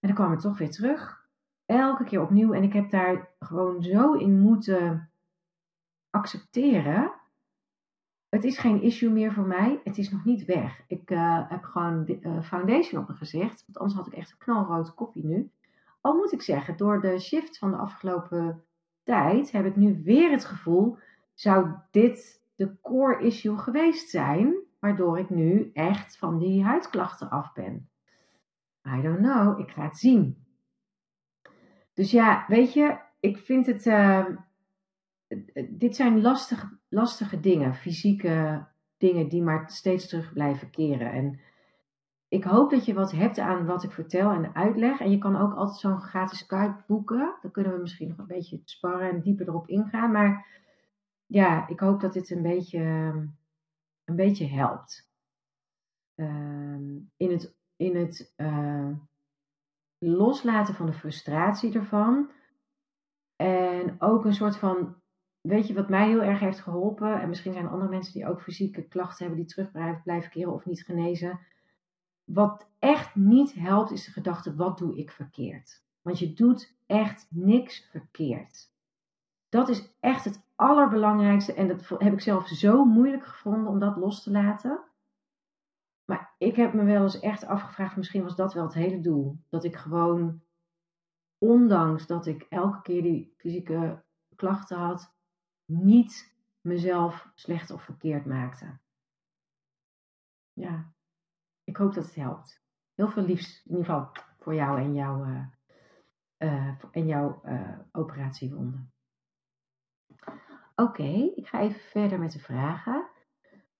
En dan kwam het toch weer terug, elke keer opnieuw. En ik heb daar gewoon zo in moeten accepteren het is geen issue meer voor mij. Het is nog niet weg. Ik uh, heb gewoon uh, foundation op mijn gezicht. Want anders had ik echt een knalrood koppie nu. Al moet ik zeggen, door de shift van de afgelopen tijd heb ik nu weer het gevoel, zou dit de core issue geweest zijn, waardoor ik nu echt van die huidklachten af ben. I don't know, ik ga het zien. Dus ja, weet je, ik vind het. Uh, dit zijn lastige, lastige dingen, fysieke dingen die maar steeds terug blijven keren. En ik hoop dat je wat hebt aan wat ik vertel en uitleg. En je kan ook altijd zo'n gratis Skype boeken. Dan kunnen we misschien nog een beetje sparren en dieper erop ingaan. Maar ja, ik hoop dat dit een beetje, een beetje helpt. Uh, in het, in het uh, loslaten van de frustratie ervan. En ook een soort van, weet je wat mij heel erg heeft geholpen? En misschien zijn er andere mensen die ook fysieke klachten hebben die terug blijven keren of niet genezen. Wat echt niet helpt is de gedachte, wat doe ik verkeerd? Want je doet echt niks verkeerd. Dat is echt het allerbelangrijkste en dat heb ik zelf zo moeilijk gevonden om dat los te laten. Maar ik heb me wel eens echt afgevraagd, misschien was dat wel het hele doel. Dat ik gewoon, ondanks dat ik elke keer die fysieke klachten had, niet mezelf slecht of verkeerd maakte. Ja, ik hoop dat het helpt. Heel veel liefs, in ieder geval voor jou en jouw, uh, en jouw uh, operatiewonden. Oké, ik ga even verder met de vragen.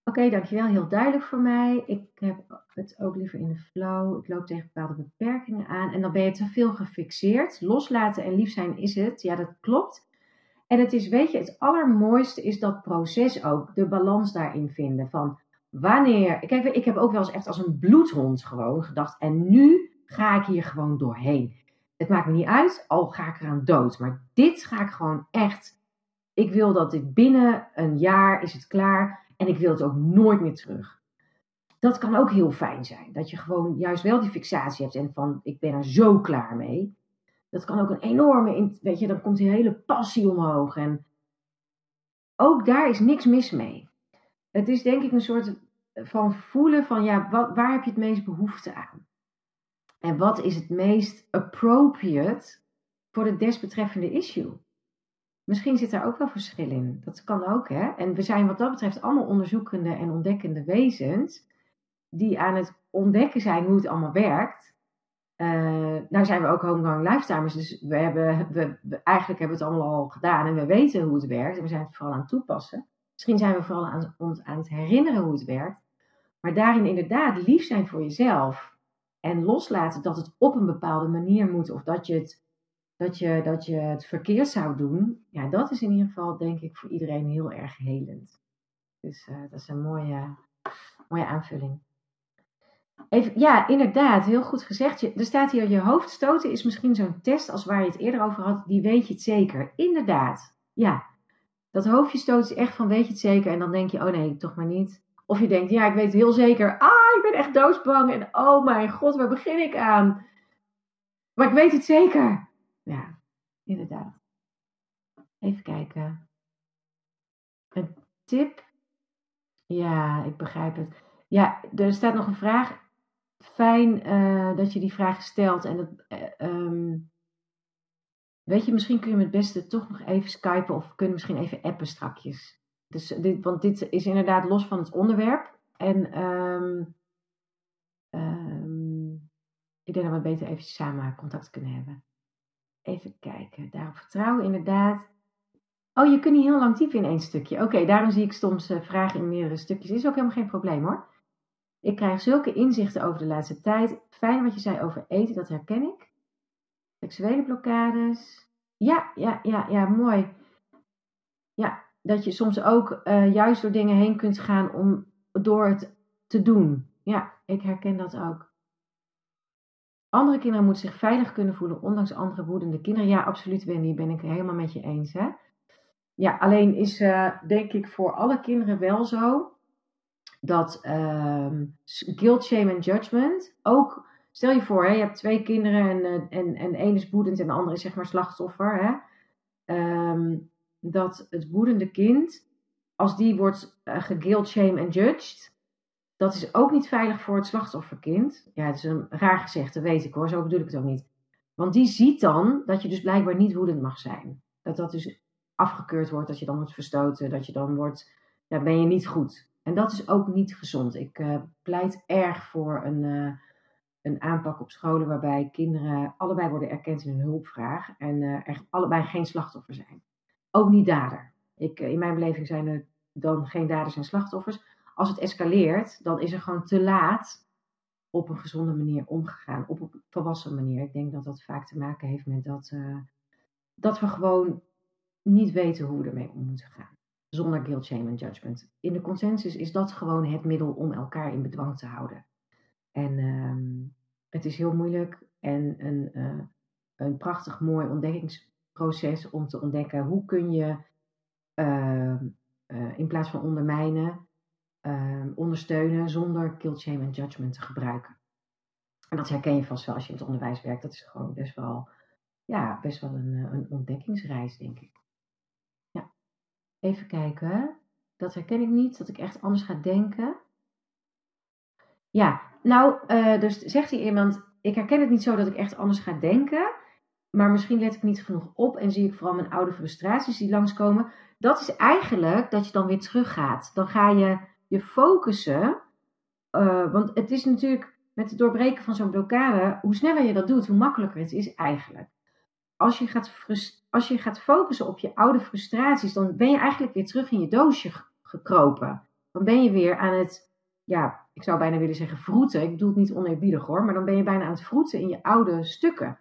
Oké, dankjewel. Heel duidelijk voor mij. Ik heb het ook liever in de flow. Ik loop tegen bepaalde beperkingen aan. En dan ben je te veel gefixeerd. Loslaten en lief zijn is het. Ja, dat klopt. En het is, weet je, het allermooiste is dat proces ook. De balans daarin vinden. Van wanneer. Kijk, ik heb ook wel eens echt als een bloedhond gewoon gedacht. En nu ga ik hier gewoon doorheen. Het maakt me niet uit, al ga ik eraan dood. Maar dit ga ik gewoon echt. Ik wil dat dit binnen een jaar is het klaar en ik wil het ook nooit meer terug. Dat kan ook heel fijn zijn. Dat je gewoon juist wel die fixatie hebt en van ik ben er zo klaar mee. Dat kan ook een enorme, weet je, dan komt die hele passie omhoog. En ook daar is niks mis mee. Het is denk ik een soort van voelen van ja, wat, waar heb je het meest behoefte aan? En wat is het meest appropriate voor de desbetreffende issue? Misschien zit daar ook wel verschil in. Dat kan ook, hè? En we zijn wat dat betreft allemaal onderzoekende en ontdekkende wezens. Die aan het ontdekken zijn hoe het allemaal werkt. Uh, zijn we ook homegrown lifetimers. Dus we hebben, we, eigenlijk hebben we het allemaal al gedaan. En we weten hoe het werkt. En we zijn het vooral aan het toepassen. Misschien zijn we vooral aan, ons aan het herinneren hoe het werkt. Maar daarin inderdaad lief zijn voor jezelf. En loslaten dat het op een bepaalde manier moet. Of dat je het dat je, dat je het verkeerd zou doen, ja, dat is in ieder geval denk ik voor iedereen heel erg helend. Dus uh, dat is een mooie, mooie aanvulling. Even, ja, inderdaad, heel goed gezegd. Je, er staat hier, je hoofd stoten is misschien zo'n test als waar je het eerder over had, die weet je het zeker. Inderdaad, ja. Dat hoofdje stoten is echt van weet je het zeker en dan denk je, oh nee, toch maar niet. Of je denkt, ja, ik weet heel zeker. Ah, ik ben echt doodsbang en oh mijn god, waar begin ik aan? Maar ik weet het zeker. Ja, inderdaad. Even kijken. Een tip? Ja, ik begrijp het. Ja, er staat nog een vraag. Fijn uh, dat je die vraag stelt. En dat, uh, um, weet je, misschien kun je me het beste toch nog even skypen of kunnen misschien even appen strakjes. Dus dit, want dit is inderdaad los van het onderwerp. En um, um, ik denk dat we beter even samen contact kunnen hebben. Even kijken. Daarop vertrouwen, inderdaad. Oh, je kunt niet heel lang typen in één stukje. Oké, daarom zie ik soms uh, vragen in meerdere stukjes. Is ook helemaal geen probleem hoor. Ik krijg zulke inzichten over de laatste tijd. Fijn wat je zei over eten, dat herken ik. Seksuele blokkades. Ja, ja, ja, ja, mooi. Ja, dat je soms ook uh, juist door dingen heen kunt gaan om door het te doen. Ja, ik herken dat ook. Andere kinderen moeten zich veilig kunnen voelen, ondanks andere woedende kinderen. Ja, absoluut, Wendy, ben ik helemaal met je eens. Hè? Ja, alleen is uh, denk ik voor alle kinderen wel zo dat uh, guilt, shame en judgment ook. Stel je voor, hè, je hebt twee kinderen en, uh, en, en één is woedend en de andere is zeg maar slachtoffer. Hè? Um, dat het woedende kind als die wordt uh, shame en judged, dat is ook niet veilig voor het slachtofferkind. Ja, het is een raar gezegd, dat weet ik hoor, zo bedoel ik het ook niet. Want die ziet dan dat je dus blijkbaar niet woedend mag zijn. Dat dat dus afgekeurd wordt, dat je dan wordt verstoten, dat je dan wordt, ja, ben je niet goed. En dat is ook niet gezond. Ik uh, pleit erg voor een, uh, een aanpak op scholen waarbij kinderen allebei worden erkend in hun hulpvraag en uh, er allebei geen slachtoffer zijn. Ook niet dader. Ik, in mijn beleving zijn er dan geen daders en slachtoffers. Als het escaleert, dan is er gewoon te laat op een gezonde manier omgegaan, op een volwassen manier. Ik denk dat dat vaak te maken heeft met dat, dat we gewoon niet weten hoe we ermee om moeten gaan. Zonder guilt, shame en judgment. In de consensus is dat gewoon het middel om elkaar in bedwang te houden. En uh, het is heel moeilijk en een, uh, een prachtig mooi ontdekkingsproces om te ontdekken hoe kun je uh, in plaats van ondermijnen, ehm, ondersteunen zonder guilt, shame en judgment te gebruiken. En dat herken je vast wel als je in het onderwijs werkt. Dat is gewoon best wel, ja, best wel een, een ontdekkingsreis, denk ik. Even kijken. Dat herken ik niet, dat ik echt anders ga denken. Ja, nou, uh, dus zegt hier iemand: Ik herken het niet zo dat ik echt anders ga denken. Maar misschien let ik niet genoeg op en zie ik vooral mijn oude frustraties die langskomen. Dat is eigenlijk dat je dan weer teruggaat. Dan ga je je focussen. Uh, want het is natuurlijk met het doorbreken van zo'n blokkade, hoe sneller je dat doet, hoe makkelijker het is eigenlijk als je, gaat als je gaat focussen op je oude frustraties, dan ben je eigenlijk weer terug in je doosje gekropen. Dan ben je weer aan het, ja, ik zou bijna willen zeggen vroeten. Ik bedoel het niet oneerbiedig hoor, maar dan ben je bijna aan het vroeten in je oude stukken.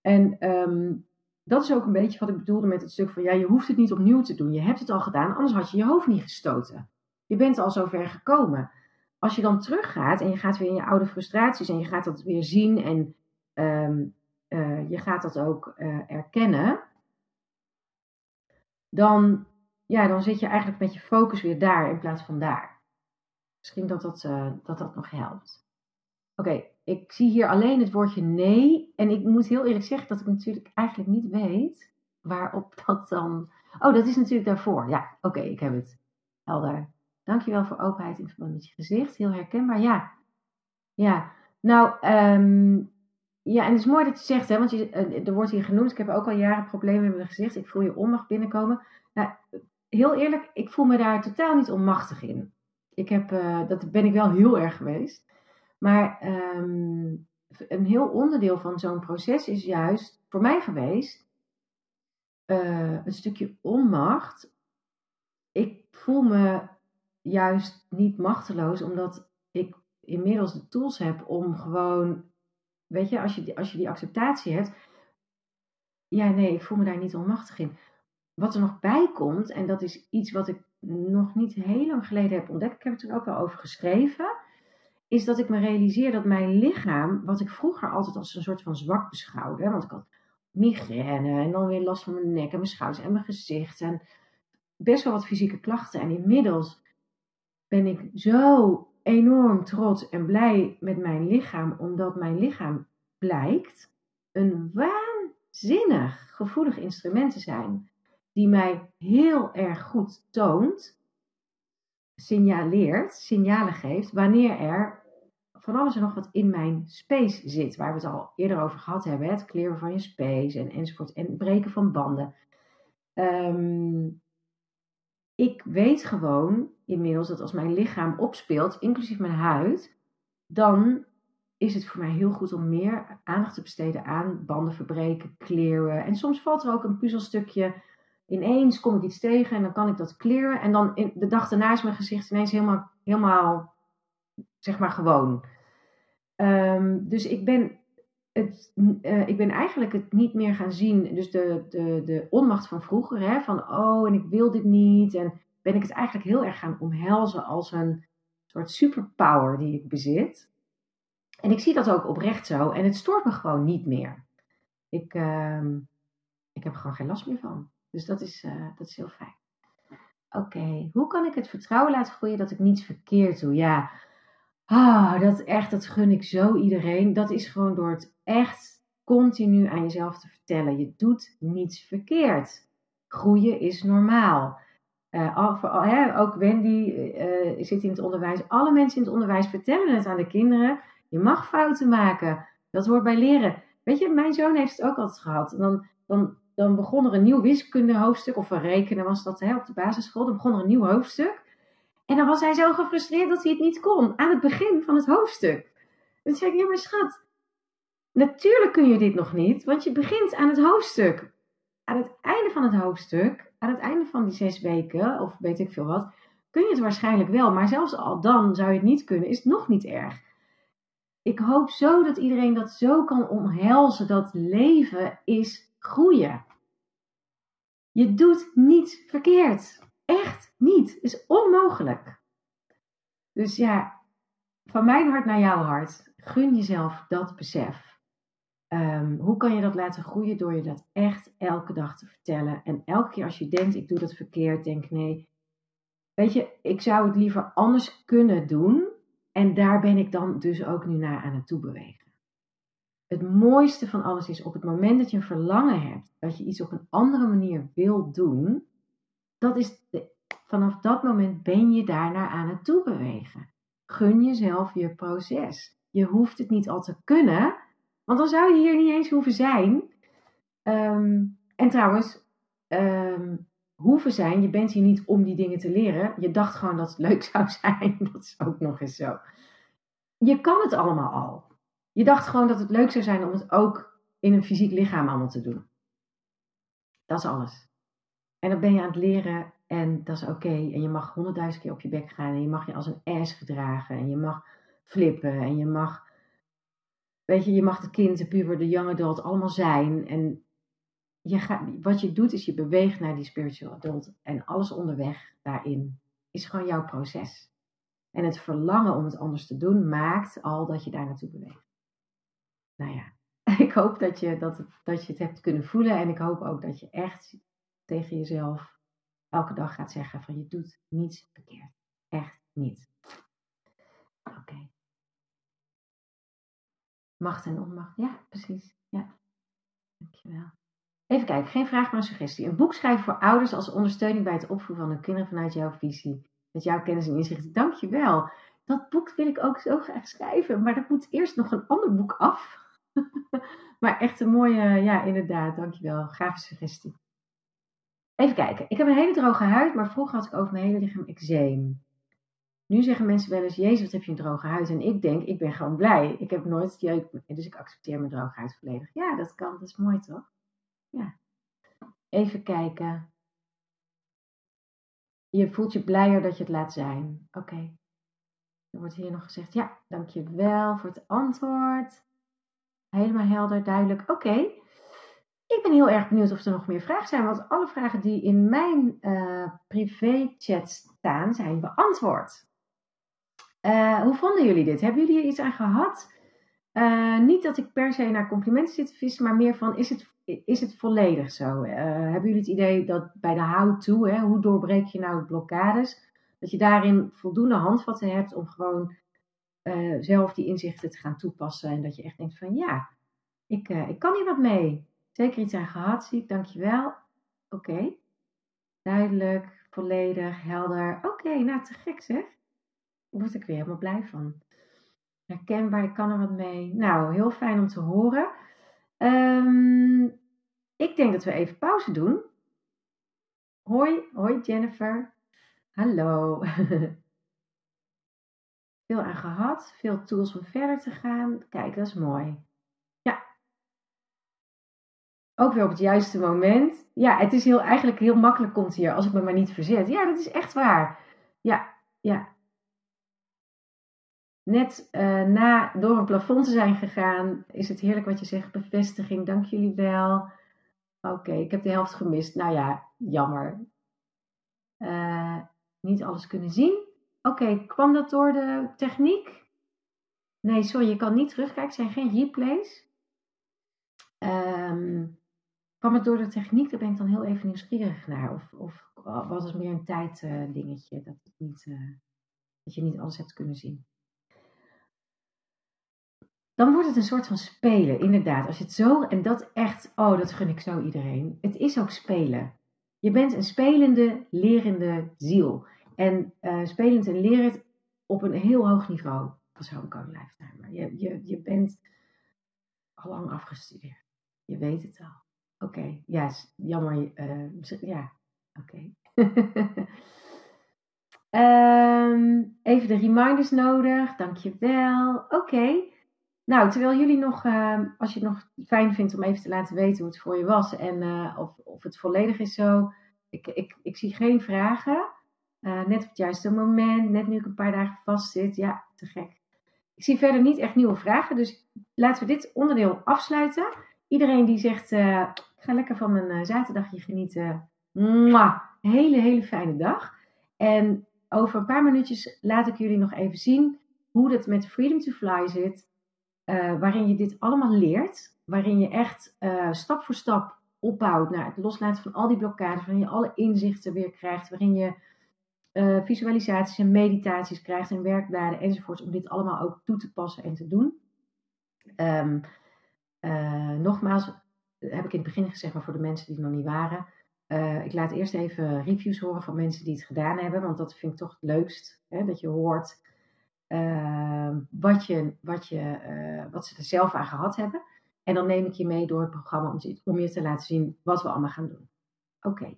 En um, dat is ook een beetje wat ik bedoelde met het stuk van, ja, je hoeft het niet opnieuw te doen. Je hebt het al gedaan, anders had je je hoofd niet gestoten. Je bent al zover gekomen. Als je dan teruggaat en je gaat weer in je oude frustraties en je gaat dat weer zien en um, uh, je gaat dat ook uh, erkennen, dan, ja, dan zit je eigenlijk met je focus weer daar in plaats van daar. Misschien dat dat, uh, dat, dat nog helpt. Oké, ik zie hier alleen het woordje nee. En ik moet heel eerlijk zeggen dat ik natuurlijk eigenlijk niet weet waarop <laughs> dat dan. Oh, dat is natuurlijk daarvoor. Ja, oké, ik heb het. Helder. Dankjewel voor openheid in verband met je gezicht. Heel herkenbaar. Ja. Ja. Nou, um, ja, en het is mooi dat je zegt, hè, want je, eh, er wordt hier genoemd, ik heb ook al jaren problemen met mijn gezicht, ik voel je onmacht binnenkomen. Nou, heel eerlijk, ik voel me daar totaal niet onmachtig in. Ik heb, uh, dat ben ik wel heel erg geweest. Maar um, een heel onderdeel van zo'n proces is juist voor mij geweest uh, een stukje onmacht. Ik voel me juist niet machteloos, omdat ik inmiddels de tools heb om gewoon Weet je, als je, als je die acceptatie hebt. Ja, nee, ik voel me daar niet onmachtig in. Wat er nog bij komt, en dat is iets wat ik nog niet heel lang geleden heb ontdekt, ik heb het er ook wel over geschreven, is dat ik me realiseer dat mijn lichaam, wat ik vroeger altijd als een soort van zwak beschouwde, want ik had migraine en dan weer last van mijn nek en mijn schouders en mijn gezicht en best wel wat fysieke klachten. En inmiddels ben ik zo enorm trots en blij met mijn lichaam, omdat mijn lichaam blijkt een waanzinnig gevoelig instrument te zijn, die mij heel erg goed toont, signaleert, signalen geeft, wanneer er van alles en nog wat in mijn space zit, waar we het al eerder over gehad hebben, het kleren van je space en enzovoort, en breken van banden. Um, ik weet gewoon inmiddels dat als mijn lichaam opspeelt, inclusief mijn huid, dan is het voor mij heel goed om meer aandacht te besteden aan banden verbreken, clearen. En soms valt er ook een puzzelstukje. Ineens kom ik iets tegen en dan kan ik dat clearen. En dan in, de dag daarna is mijn gezicht ineens helemaal, helemaal zeg maar gewoon. Um, dus ik ben het, uh, ik ben eigenlijk het niet meer gaan zien. Dus de, de, de onmacht van vroeger, hè, van oh, en ik wil dit niet. En ben ik het eigenlijk heel erg gaan omhelzen als een soort superpower die ik bezit. En ik zie dat ook oprecht zo. En het stoort me gewoon niet meer. Ik, uh, ik heb er gewoon geen last meer van. Dus dat is, uh, dat is heel fijn. Oké, hoe kan ik het vertrouwen laten groeien dat ik niets verkeerd doe? Ja, Ah, dat echt, dat gun ik zo iedereen. Dat is gewoon door het echt continu aan jezelf te vertellen. Je doet niets verkeerd. Groeien is normaal. hè, ook Wendy zit in het onderwijs. Alle mensen in het onderwijs vertellen het aan de kinderen. Je mag fouten maken. Dat hoort bij leren. Weet je, mijn zoon heeft het ook altijd gehad. dan, dan, dan begon er een nieuw wiskundehoofdstuk, of een rekenen was dat hè, op de basisschool. Dan begon er een nieuw hoofdstuk. En dan was hij zo gefrustreerd dat hij het niet kon aan het begin van het hoofdstuk. Dan zei ik, ja maar schat, natuurlijk kun je dit nog niet, want je begint aan het hoofdstuk. Aan het einde van het hoofdstuk, aan het einde van die zes weken, of weet ik veel wat, kun je het waarschijnlijk wel. Maar zelfs al dan zou je het niet kunnen, is het nog niet erg. Ik hoop zo dat iedereen dat zo kan omhelzen, dat leven is groeien. Je doet niets verkeerd. Echt niet. Is onmogelijk. Dus ja, van mijn hart naar jouw hart. Gun jezelf dat besef. Ehm, hoe kan je dat laten groeien door je dat echt elke dag te vertellen? En elke keer als je denkt, ik doe dat verkeerd, denk nee. Weet je, ik zou het liever anders kunnen doen. En daar ben ik dan dus ook nu naar aan het toebewegen. Het mooiste van alles is op het moment dat je een verlangen hebt, dat je iets op een andere manier wil doen, dat is vanaf dat moment ben je daarnaar aan het toebewegen. Gun jezelf je proces. Je hoeft het niet al te kunnen, want dan zou je hier niet eens hoeven zijn. Ehm, en trouwens, um, hoeven zijn, je bent hier niet om die dingen te leren. Je dacht gewoon dat het leuk <laughs> zou zijn. Dat is ook nog eens zo. Je kan het allemaal al. Je dacht gewoon dat het leuk zou zijn om het ook in een fysiek lichaam allemaal te doen. Dat is alles. En dan ben je aan het leren en dat is oké. En je mag honderdduizend keer op je bek gaan en je mag je als een ass gedragen en je mag flippen en je mag, weet je, je mag de kind, de puber, de young adult allemaal zijn. En je gaat, wat je doet is je beweegt naar die spiritual adult en alles onderweg daarin is gewoon jouw proces. En het verlangen om het anders te doen maakt al dat je daar naartoe beweegt. Nou ja, <laughs> ik hoop dat je, dat, het, dat je het hebt kunnen voelen en ik hoop ook dat je echt tegen jezelf elke dag gaat zeggen van je doet niets verkeerd. Echt niet. Oké. Macht en onmacht. Ja, precies. Ja. Dankjewel. Even kijken, geen vraag, maar een suggestie. Een boek schrijven voor ouders als ondersteuning bij het opvoeden van hun kinderen vanuit jouw visie. Met jouw kennis en inzichten. Dankjewel. Dat boek wil ik ook zo graag schrijven, maar dat moet eerst nog een ander boek af. <laughs> maar echt een mooie, ja, inderdaad. Dankjewel. Gave suggestie. Even kijken. Ik heb een hele droge huid, maar vroeger had ik over mijn hele lichaam eczeem. Nu zeggen mensen wel eens, Jezus, wat heb je een droge huid? En ik denk, ik ben gewoon blij. Ik heb nooit jeuk, dus ik accepteer mijn droge huid volledig. Ja, dat kan. Dat is mooi, toch? Ja. Even kijken. Je voelt je blijer dat je het laat zijn. Oké. Er wordt hier nog gezegd, ja, dankjewel voor het antwoord. Helemaal helder, duidelijk. Oké. Ik ben heel erg benieuwd of er nog meer vragen zijn, want alle vragen die in mijn uh, privé-chat staan zijn beantwoord. Uh, hoe vonden jullie dit? Hebben jullie er iets aan gehad? Uh, niet dat ik per se naar complimenten zit te vissen, maar meer van is het, is het volledig zo? hebben jullie het idee dat bij de how-to, hoe doorbreek je nou blokkades, dat je daarin voldoende handvatten hebt om gewoon zelf die inzichten te gaan toepassen en dat je echt denkt van ja, ik, ik kan hier wat mee. Zeker iets aan gehad, zie ik. Dankjewel. Oké. Duidelijk, volledig, helder. Oké, nou te gek zeg. Daar word ik weer helemaal blij van. Herkenbaar, ik kan er wat mee. Nou, heel fijn om te horen. Um, ik denk dat we even pauze doen. Hoi, hoi Jennifer. Hallo. <laughs> veel aan gehad, veel tools om verder te gaan. Kijk, dat is mooi ook weer op het juiste moment. Ja, het is heel, eigenlijk heel makkelijk komt hier als ik me maar niet verzet. Ja, dat is echt waar. Ja, ja. Net uh, na door een plafond te zijn gegaan, is het heerlijk wat je zegt. Bevestiging, dank jullie wel. Oké, ik heb de helft gemist. Nou ja, jammer. Uh, niet alles kunnen zien. Oké, kwam dat door de techniek? Nee, sorry, je kan niet terugkijken. Het zijn geen replays. Um, Kwam het door de techniek? Daar ben ik dan heel even nieuwsgierig naar. Of, of was het meer een tijddingetje? Dat, uh, dat je niet alles hebt kunnen zien. Dan wordt het een soort van spelen, inderdaad. Als je het zo, en dat echt, oh, dat gun ik zo iedereen. Het is ook spelen. Je bent een spelende, lerende ziel. En uh, spelend en lerend op een heel hoog niveau als homecoming lifetimer. Je, je, je bent al lang afgestudeerd. Je weet het al. Oké, okay. ja, jammer. Uh, ja, oké. Um, <laughs> even de reminders nodig. Dankjewel. Oké. Nou, terwijl jullie nog, uh, als je het nog fijn vindt om even te laten weten hoe het voor je was en uh, of, of het volledig is zo. Ik, ik, ik zie geen vragen. Uh, net op het juiste moment, net nu ik een paar dagen vast zit. Ja, te gek. Ik zie verder niet echt nieuwe vragen, dus laten we dit onderdeel afsluiten. Iedereen die zegt, ik ga lekker van mijn zaterdagje genieten. Mwah, hele, hele fijne dag. En over een paar minuutjes laat ik jullie nog even zien hoe het met Freedom to Fly zit. Uh, waarin je dit allemaal leert. Waarin je echt stap voor stap opbouwt naar het loslaten van al die blokkades. Waarin je alle inzichten weer krijgt. Waarin je visualisaties en meditaties krijgt en werkbladen enzovoorts. Om dit allemaal ook toe te passen en te doen. Um, nogmaals, heb ik in het begin gezegd, maar voor de mensen die het nog niet waren. ik laat eerst even reviews horen van mensen die het gedaan hebben. Want dat vind ik toch het leukst. Hè, dat je hoort uh, wat, je, wat, je, uh, wat ze er zelf aan gehad hebben. En dan neem ik je mee door het programma om, om je te laten zien wat we allemaal gaan doen. Oké.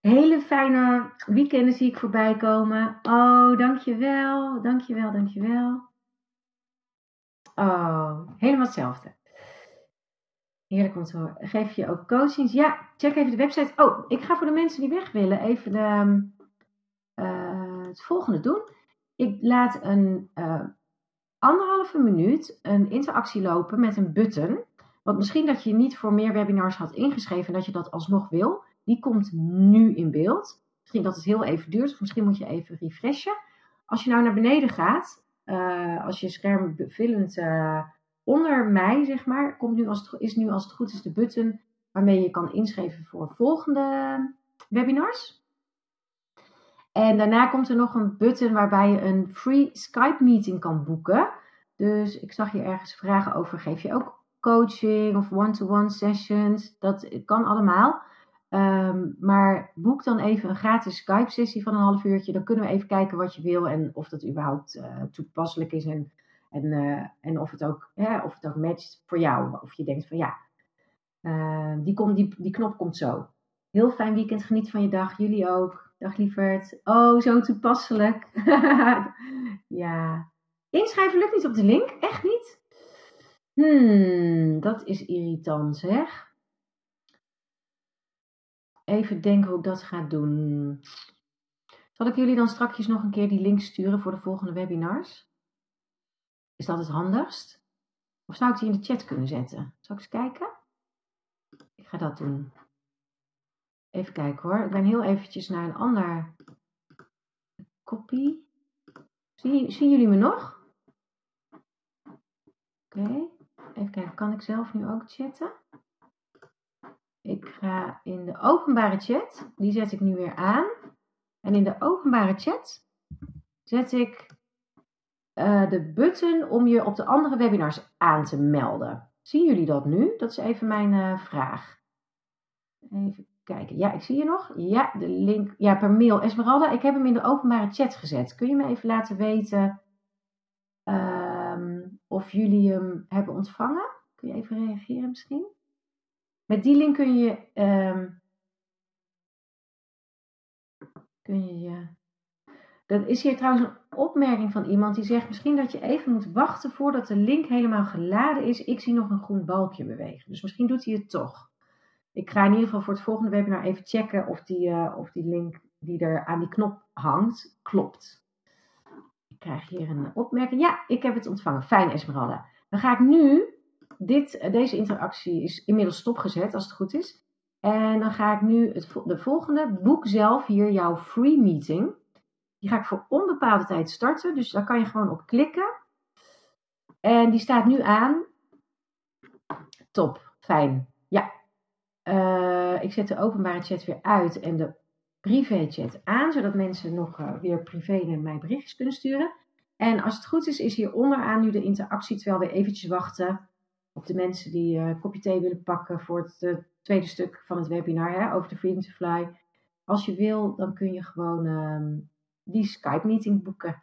Hele fijne weekenden zie ik voorbij komen. Oh, dankjewel, dankjewel, dankjewel. Oh, helemaal hetzelfde. Heerlijk om te horen. Geef je ook coachings? Ja, check even de website. Oh, ik ga voor de mensen die weg willen even de, uh, het volgende doen. Ik laat een uh, anderhalve minuut een interactie lopen met een button. Want misschien dat je niet voor meer webinars had ingeschreven en dat je dat alsnog wil. Die komt nu in beeld. Misschien dat het heel even duurt, misschien moet je even refreshen. Als je nou naar beneden gaat, uh, als je scherm bevullend uh, onder mij, zeg maar, komt nu als het, is nu als het goed is de button waarmee je kan inschrijven voor volgende webinars. En daarna komt er nog een button waarbij je een free Skype meeting kan boeken. Dus ik zag je ergens vragen over, geef je ook coaching of one-to-one sessions? Dat kan allemaal. Um, maar boek dan even een gratis Skype sessie van een half uurtje. Dan kunnen we even kijken wat je wil en of dat überhaupt uh, toepasselijk is. En, en, uh, en of, het ook, hè, of het ook matcht voor jou. Of je denkt van ja, uh, die, kom, die, die knop komt zo. Heel fijn weekend, geniet van je dag. Jullie ook. Dag lieverd. Oh, zo toepasselijk. <laughs> ja. Inschrijven lukt niet op de link. Echt niet? Hmm, dat is irritant zeg. Even denken hoe ik dat ga doen. Zal ik jullie dan straks nog een keer die link sturen voor de volgende webinars? Is dat het handigst? Of zou ik die in de chat kunnen zetten? Zal ik eens kijken? Ik ga dat doen. Even kijken hoor. Ik ben heel eventjes naar een ander kopie. Zie, zien jullie me nog? Oké. Even kijken. Kan ik zelf nu ook chatten? Ik ga in de openbare chat. Die zet ik nu weer aan. En in de openbare chat zet ik uh, de button om je op de andere webinars aan te melden. Zien jullie dat nu? Dat is even mijn uh, vraag. Even kijken. Ja, ik zie je nog. Ja, de link. Ja, per mail. Esmeralda, ik heb hem in de openbare chat gezet. Kun je me even laten weten um, of jullie hem hebben ontvangen? Kun je even reageren misschien? Met die link kun je. Um, kun je. Dat is hier trouwens een opmerking van iemand die zegt misschien dat je even moet wachten voordat de link helemaal geladen is. Ik zie nog een groen balkje bewegen. Dus misschien doet hij het toch ik ga in ieder geval voor het volgende webinar even checken of die, uh, of die link die er aan die knop hangt, klopt. Ik krijg hier een opmerking. Ja, ik heb het ontvangen. Fijn, Esmeralda. Dan ga ik nu, dit, eh, deze interactie is inmiddels stopgezet als het goed is. En dan ga ik nu het, de volgende, boek zelf hier jouw free meeting. Die ga ik voor onbepaalde tijd starten. Dus daar kan je gewoon op klikken. En die staat nu aan. Top, fijn. Ja, uh, ik zet de openbare chat weer uit en de privé chat aan, zodat mensen nog uh, weer privé naar mij berichtjes kunnen sturen. En als het goed is, is hier onderaan nu de interactie, terwijl we eventjes wachten op de mensen die een kopje thee willen pakken voor het tweede stuk van het webinar hè, over de Freedom to Fly. Als je wil, dan kun je gewoon ehm, die Skype-meeting boeken.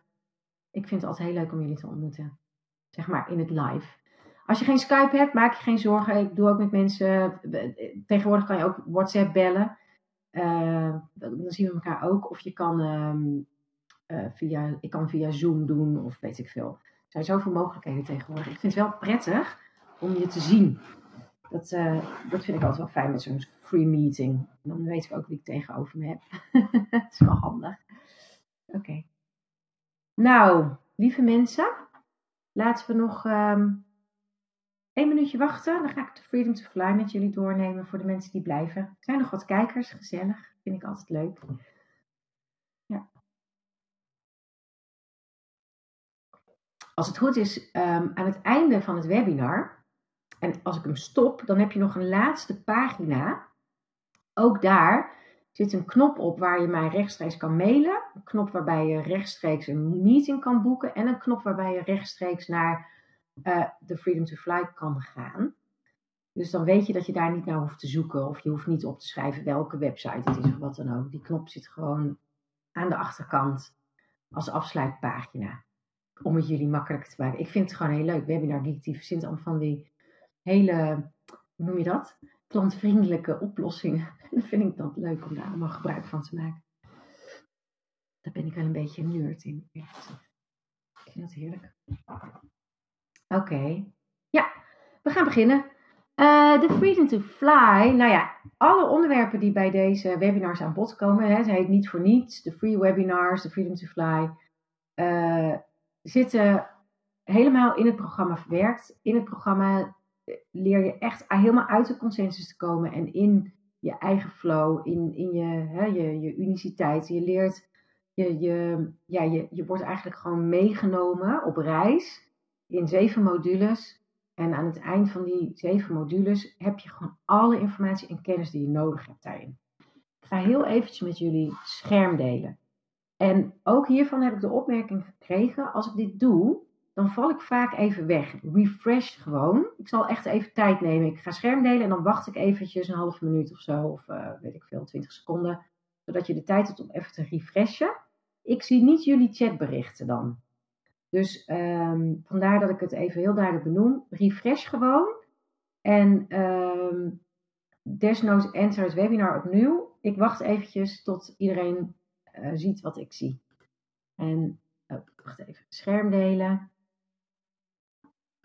Ik vind het altijd heel leuk om jullie te ontmoeten. Zeg maar in het live. Als je geen Skype hebt, maak je geen zorgen. Ik doe ook met mensen. Tegenwoordig kan je ook WhatsApp bellen. Uh, dan zien we elkaar ook. Of je kan uh, via, ik kan via Zoom doen of weet ik veel. Er zijn zoveel mogelijkheden tegenwoordig. Ik vind het wel prettig om je te zien. Dat, uh, dat vind ik altijd wel fijn met zo'n free meeting. Dan weet ik ook wie ik tegenover me heb. <laughs> dat is wel handig. Oké. Nou, lieve mensen, laten we nog um, één minuutje wachten. Dan ga ik de Freedom to Fly met jullie doornemen voor de mensen die blijven. Er zijn nog wat kijkers, gezellig. Vind ik altijd leuk. Ja. Als het goed is, um, aan het einde van het webinar, en als ik hem stop, dan heb je nog een laatste pagina. Ook daar zit een knop op waar je mij rechtstreeks kan mailen. Een knop waarbij je rechtstreeks een meeting kan boeken. En een knop waarbij je rechtstreeks naar uh, de Freedom to Fly kan gaan. Dus dan weet je dat je daar niet naar hoeft te zoeken. Of je hoeft niet op te schrijven welke website het is of wat dan ook. Die knop zit gewoon aan de achterkant als afsluitpagina. Om het jullie makkelijker te maken. Ik vind het gewoon heel leuk. Webinar Geek die verzint allemaal van die hele, hoe noem je dat? Klantvriendelijke oplossingen. En <laughs> dan vind ik dat leuk om daar allemaal gebruik van te maken. Daar ben ik wel een beetje een nerd in. Ik vind dat heerlijk. Oké. Ja, we gaan beginnen. De Freedom to Fly. Nou ja, alle onderwerpen die bij deze webinars aan bod komen, hè, ze heet niet voor niets, de free webinars, de Freedom to Fly, uh, zitten helemaal in het programma verwerkt. In het programma leer je echt helemaal uit de consensus te komen en in je eigen flow, in, in je, hè, je, je uniciteit. Je leert, je, je, ja, je, je wordt eigenlijk gewoon meegenomen op reis in zeven modules. En aan het eind van die zeven modules heb je gewoon alle informatie en kennis die je nodig hebt daarin. Ik ga heel eventjes met jullie scherm delen. En ook hiervan heb ik de opmerking gekregen, als ik dit doe, dan val ik vaak even weg. Refresh gewoon. Ik zal echt even tijd nemen. Ik ga scherm delen en dan wacht ik eventjes een half minuut of zo. Of uh, weet ik veel, 20 seconden. Zodat je de tijd hebt om even te refreshen. Ik zie niet jullie chatberichten dan. Dus um, vandaar dat ik het even heel duidelijk benoem. Refresh gewoon. En um, desnoods enter het webinar opnieuw. Ik wacht eventjes tot iedereen uh, ziet wat ik zie. En, oh, wacht even, scherm delen.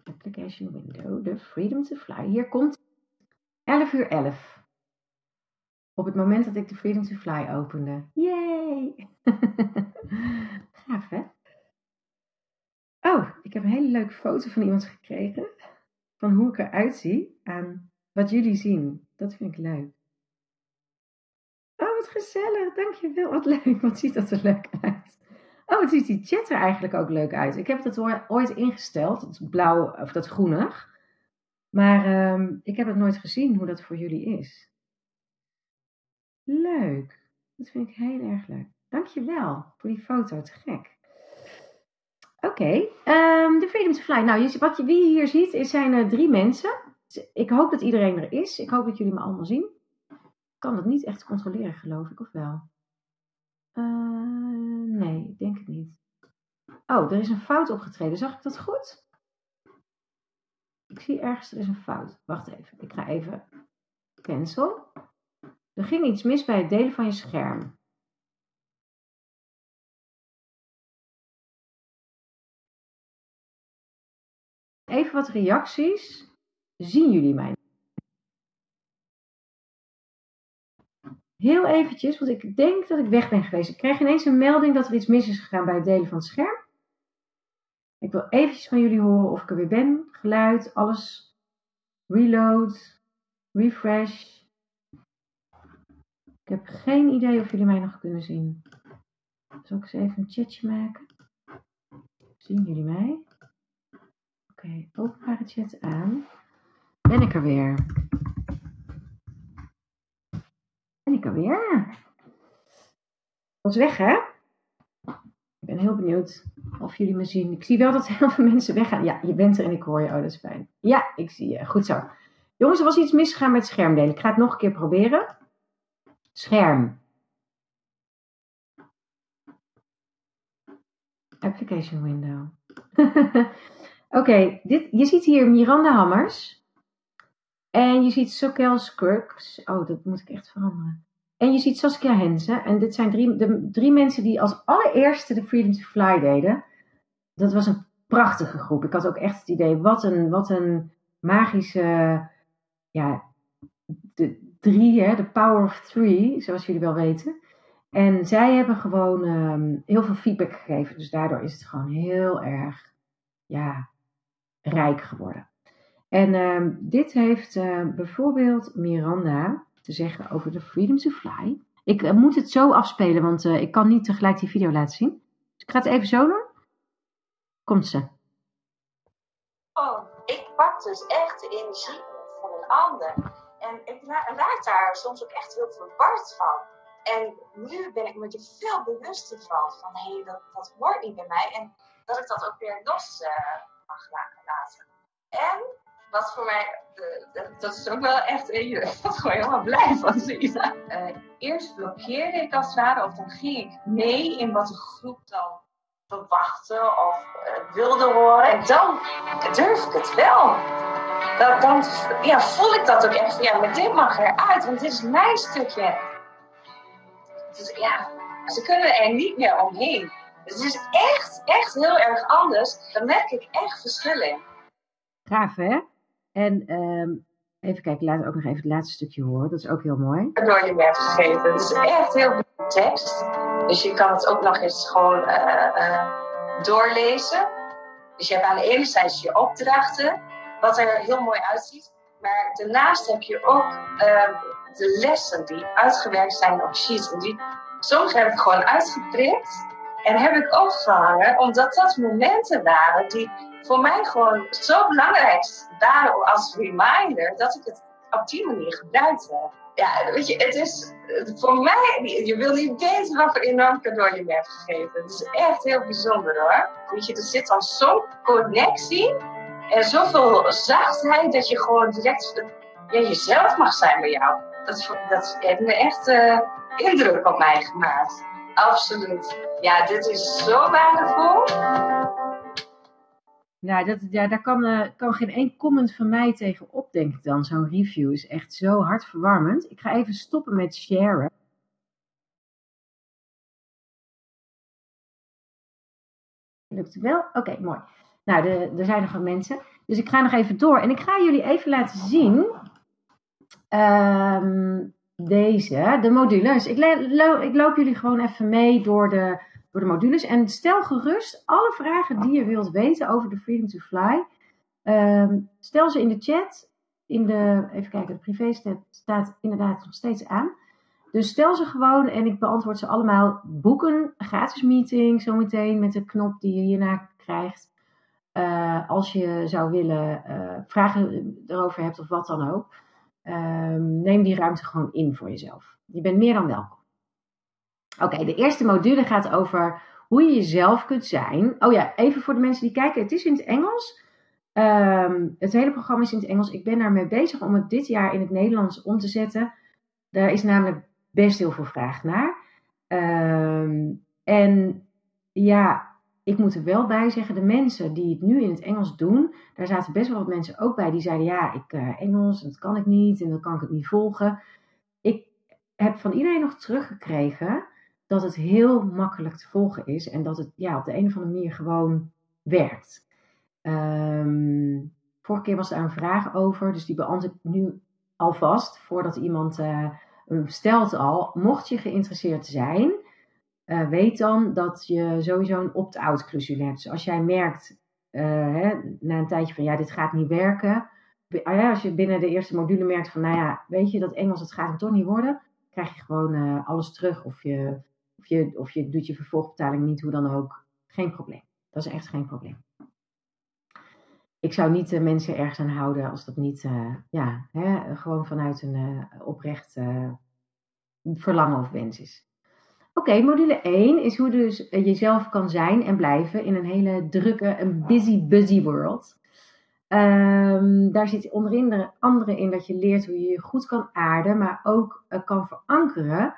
Application window, de Freedom to Fly. Hier komt 11 uur 11. Op het moment dat ik de Freedom to Fly opende. Yay! <laughs> Gaaf hè? Oh, ik heb een hele leuke foto van iemand gekregen. Van hoe ik eruit zie aan wat jullie zien. Dat vind ik leuk. Oh, wat gezellig. Dankjewel. Wat leuk. Wat ziet dat er leuk uit. Oh, het ziet die chat er eigenlijk ook leuk uit. Ik heb dat ooit ingesteld, dat blauw of dat groenig. Maar um, ik heb het nooit gezien hoe dat voor jullie is. Leuk. Dat vind ik heel erg leuk. Dankjewel voor die foto. Te gek. Oké, de Freedom to Fly. Nou, wat je, wie je hier ziet, is, zijn uh, drie mensen. Ik hoop dat iedereen er is. Ik hoop dat jullie me allemaal zien. Ik kan dat niet echt controleren, geloof ik, of wel? Uh, nee, denk het niet. Oh, er is een fout opgetreden. Zag ik dat goed? Ik zie ergens, er is een fout. Wacht even. Ik ga even cancel. Er ging iets mis bij het delen van je scherm. Even wat reacties. Zien jullie mij? Heel eventjes, want ik denk dat ik weg ben geweest. Ik krijg ineens een melding dat er iets mis is gegaan bij het delen van het scherm. Ik wil eventjes van jullie horen of ik er weer ben. Geluid, alles. Reload, refresh. Ik heb geen idee of jullie mij nog kunnen zien. Zal ik eens even een chatje maken? Zien jullie mij? Oké, okay, openbare chat aan. Ben ik er weer? Ben ik er weer? Was weg, hè? Ik ben heel benieuwd of jullie me zien. Ik zie wel dat heel veel mensen weggaan. Ja, je bent er en ik hoor je. Oh, dat is fijn. Ja, ik zie je. Goed zo. Jongens, er was iets misgegaan met schermdelen. Ik ga het nog een keer proberen. Scherm. Application window. <laughs> Oké, dit je ziet hier Miranda Hammers. En je ziet Sokel Scruggs. Oh, dat moet ik echt veranderen. En je ziet Saskia Hensen. En dit zijn drie, de drie mensen die als allereerste de Freedom to Fly deden. Dat was een prachtige groep. Ik had ook echt het idee, wat een, wat een magische, ja, de drie, hè, de power of three, zoals jullie wel weten. En zij hebben gewoon ehm, heel veel feedback gegeven. Dus daardoor is het gewoon heel erg, ja, rijk geworden. En ehm, dit heeft uh, bijvoorbeeld Miranda te zeggen over de Freedom to Fly. Ik uh, moet het zo afspelen, want uh, ik kan niet tegelijk die video laten zien. Dus ik ga het even zo doen. Komt ze. Oh, ik pak dus echt de energie van een ander. En ik raak daar soms ook echt heel verward van. En nu ben ik me er veel bewuster van. Van hé, hey, dat, dat hoort niet bij mij. En dat ik dat ook weer los mag laten. En wat voor mij, dat is ook wel echt, je <laughs> was gewoon helemaal blij van zien. Uh, eerst blokkeerde ik als het ware, of dan ging ik mee in wat de groep dan verwachtte of uh, wilde horen. En dan durf ik het wel. Dan, dan ja, voel ik dat ook echt van, ja, maar dit mag eruit, want dit is mijn stukje. Dus ja, ze kunnen er niet meer omheen. Dus het is echt, echt heel erg anders. Daar merk ik echt verschil in. Gaaf, hè? En um, even kijken, laat ook nog even het laatste stukje horen. Dat is ook heel mooi. Door je hebt gegeven. Het is echt heel veel tekst. Dus je kan het ook nog eens gewoon uh, uh, doorlezen. Dus je hebt aan de ene zijde je opdrachten, wat er heel mooi uitziet. Maar daarnaast heb je ook uh, de lessen die uitgewerkt zijn op sheets. En die, soms heb ik gewoon uitgeprint en heb ik opgehangen, omdat dat momenten waren die voor mij gewoon zo belangrijk waren als reminder dat ik het op die manier gebruikt heb. Ja, weet je, het is voor mij, je wil niet weten wat voor enorm cadeau je me hebt gegeven. Het is echt heel bijzonder hoor. Weet je, er zit dan zo'n connectie en zoveel zachtheid dat je gewoon direct jezelf mag zijn bij jou. Dat, dat heeft me echt uh, indruk op mij gemaakt. Absoluut. Ja, dit is zo waardevol. Nou, dat, ja, daar kan, uh, kan geen één comment van mij tegen op, denk ik dan. Zo'n review is echt zo hartverwarmend. Ik ga even stoppen met sharen. Lukt het wel? Oké, mooi. Nou, er zijn nog wat mensen. Dus ik ga nog even door. En ik ga jullie even laten zien. Um, deze, de modules. Ik, ik, loop jullie gewoon even mee door de, door de modules. En stel gerust alle vragen die je wilt weten over de Freedom to Fly. Um, stel ze in de chat. In de, even kijken, de privé staat, staat inderdaad nog steeds aan. Dus stel ze gewoon en ik beantwoord ze allemaal. Boeken, gratis meeting zometeen met de knop die je hierna krijgt. Uh, als je zou willen uh, vragen erover hebt of wat dan ook. Um, neem die ruimte gewoon in voor jezelf. Je bent meer dan welkom. Oké, de eerste module gaat over hoe je jezelf kunt zijn. Oh ja, even voor de mensen die kijken. Het is in het Engels. Um, het hele programma is in het Engels. Ik ben daarmee bezig om het dit jaar in het Nederlands om te zetten. Daar is namelijk best heel veel vraag naar. Um, en ja, ik moet er wel bij zeggen, de mensen die het nu in het Engels doen, daar zaten best wel wat mensen ook bij die zeiden: Ja, ik uh, Engels, dat kan ik niet en dan kan ik het niet volgen. Ik heb van iedereen nog teruggekregen dat het heel makkelijk te volgen is en dat het ja, op de een of andere manier gewoon werkt. Um, vorige keer was daar een vraag over, dus die beantwoord ik nu alvast voordat iemand uh, hem stelt al. Mocht je geïnteresseerd zijn, uh, weet dan dat je sowieso een opt-out clausule hebt. Dus als jij merkt uh, hè, na een tijdje van ja, dit gaat niet werken. Als je binnen de eerste module merkt van nou ja, weet je dat Engels, het gaat toch niet worden. Krijg je gewoon uh, alles terug of je, of, je, of je doet je vervolgbetaling niet, hoe dan ook. Geen probleem. Dat is echt geen probleem. Ik zou niet mensen ergens aan houden als dat niet, ja, hè, gewoon vanuit een oprecht verlangen of wens is. Oké, module 1 is hoe dus jezelf kan zijn en blijven in een hele drukke en busy, busy world. Ehm, daar zit onderin de andere in dat je leert hoe je je goed kan aarden, maar ook uh, kan verankeren.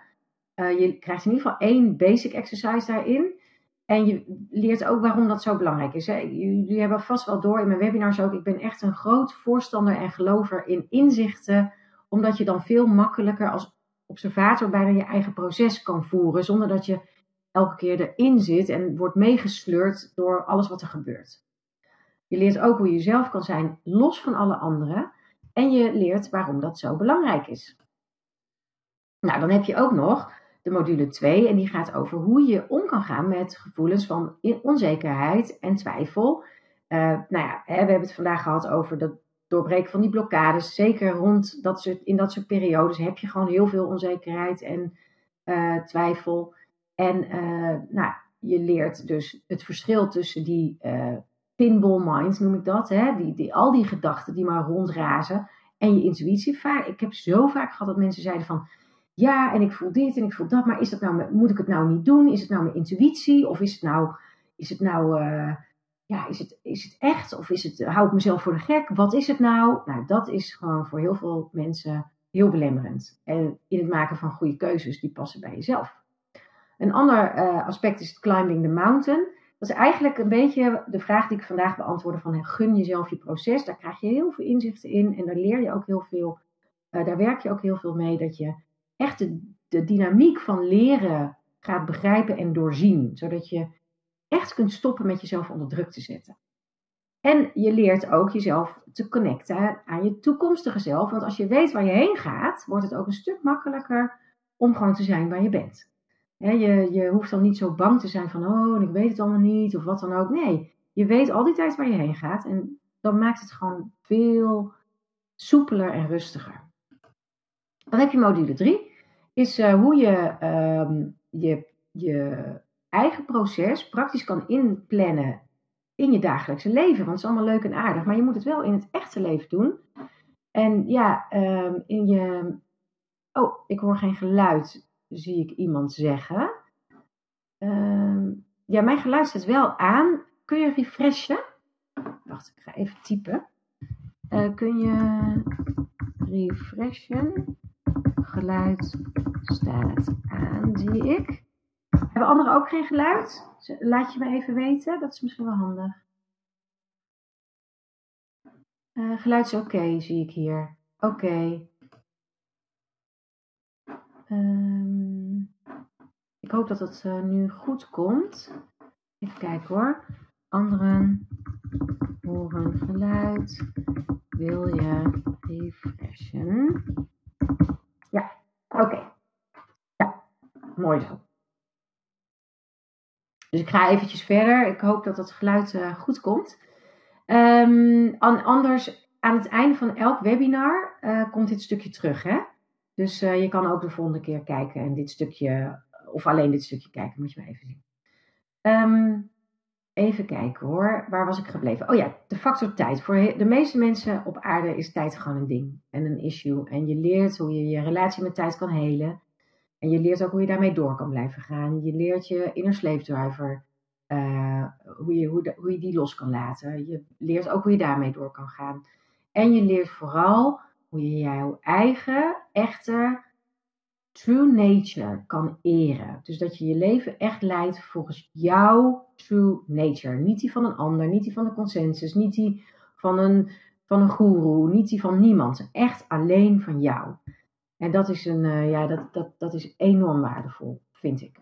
Uh, je krijgt in ieder geval één basic exercise daarin. En je leert ook waarom dat zo belangrijk is. Hè. Jullie hebben vast wel door in mijn webinars ook. Ik ben echt een groot voorstander en gelover in inzichten. Omdat je dan veel makkelijker als observator bijna je eigen proces kan voeren. Zonder dat je elke keer erin zit en wordt meegesleurd door alles wat er gebeurt. Je leert ook hoe je zelf kan zijn los van alle anderen. En je leert waarom dat zo belangrijk is. Nou, dan heb je ook nog de module 2 en die gaat over hoe je om kan gaan met gevoelens van onzekerheid en twijfel. Uh, nou ja, we hebben het vandaag gehad over dat doorbreken van die blokkades. Zeker rond dat soort, in dat soort periodes heb je gewoon heel veel onzekerheid en uh, twijfel. En uh, nou, je leert dus het verschil tussen die pinball mind, noem ik dat. Hè? Die, die, al die gedachten die maar rondrazen. En je intuïtie. Vaak, ik heb zo vaak gehad dat mensen zeiden van ja, en ik voel dit en ik voel dat, maar is dat nou, moet ik het nou niet doen? Is het nou mijn intuïtie? Of is het nou, is het nou, uh, ja, is het, is het echt? Of is het, hou ik mezelf voor de gek? Wat is het nou? Nou, dat is gewoon voor heel veel mensen heel belemmerend. En in het maken van goede keuzes die passen bij jezelf. Een ander uh, aspect is het climbing the mountain. Dat is eigenlijk een beetje de vraag die ik vandaag beantwoordde van gun jezelf je proces. Daar krijg je heel veel inzichten in en daar leer je ook heel veel. Uh, daar werk je ook heel veel mee dat je echt de dynamiek van leren gaat begrijpen en doorzien. Zodat je echt kunt stoppen met jezelf onder druk te zetten. En je leert ook jezelf te connecten aan je toekomstige zelf. Want als je weet waar je heen gaat, wordt het ook een stuk makkelijker om gewoon te zijn waar je bent. je, je hoeft dan niet zo bang te zijn van, oh, ik weet het allemaal niet, of wat dan ook. Nee, je weet al die tijd waar je heen gaat. En dan maakt het gewoon veel soepeler en rustiger. Dan heb je module 3 is uh, hoe je, um, je je eigen proces praktisch kan inplannen in je dagelijkse leven. Want het is allemaal leuk en aardig, maar je moet het wel in het echte leven doen. En ja, um, in je. Oh, ik hoor geen geluid, zie ik iemand zeggen. Um, ja, mijn geluid staat wel aan. Kun je refreshen? Wacht, ik ga even typen. Uh, kun je refreshen? Geluid staat aan, zie ik. Hebben anderen ook geen geluid? Laat je me even weten, dat is misschien wel handig. Uh, geluid is oké, zie ik hier. Oké. Um, ik hoop dat het uh, nu goed komt. Even kijken hoor. Anderen horen geluid. Wil je refreshen? Ja, oké. Ja, mooi zo. Dus ik ga eventjes verder. Ik hoop dat het geluid uh, goed komt. Um, anders, aan het einde van elk webinar uh, komt dit stukje terug. Hè? Dus uh, je kan ook de volgende keer kijken en dit stukje, of alleen dit stukje kijken, moet je maar even zien. Um, Even kijken hoor, waar was ik gebleven? Oh ja, de factor tijd. Voor de meeste mensen op aarde is tijd gewoon een ding en een issue. En je leert hoe je je relatie met tijd kan helen. En je leert ook hoe je daarmee door kan blijven gaan. Je leert je inner slave driver, uh, hoe, je, hoe, hoe je die los kan laten. Je leert ook hoe je daarmee door kan gaan. En je leert vooral hoe je jouw eigen, echte true nature kan eren. Dus dat je je leven echt leidt volgens jouw true nature. Niet die van een ander, niet die van de consensus, niet die van een, van een guru, niet die van niemand. Echt alleen van jou. En dat is, een, uh, ja, dat, dat, dat is enorm waardevol, vind ik.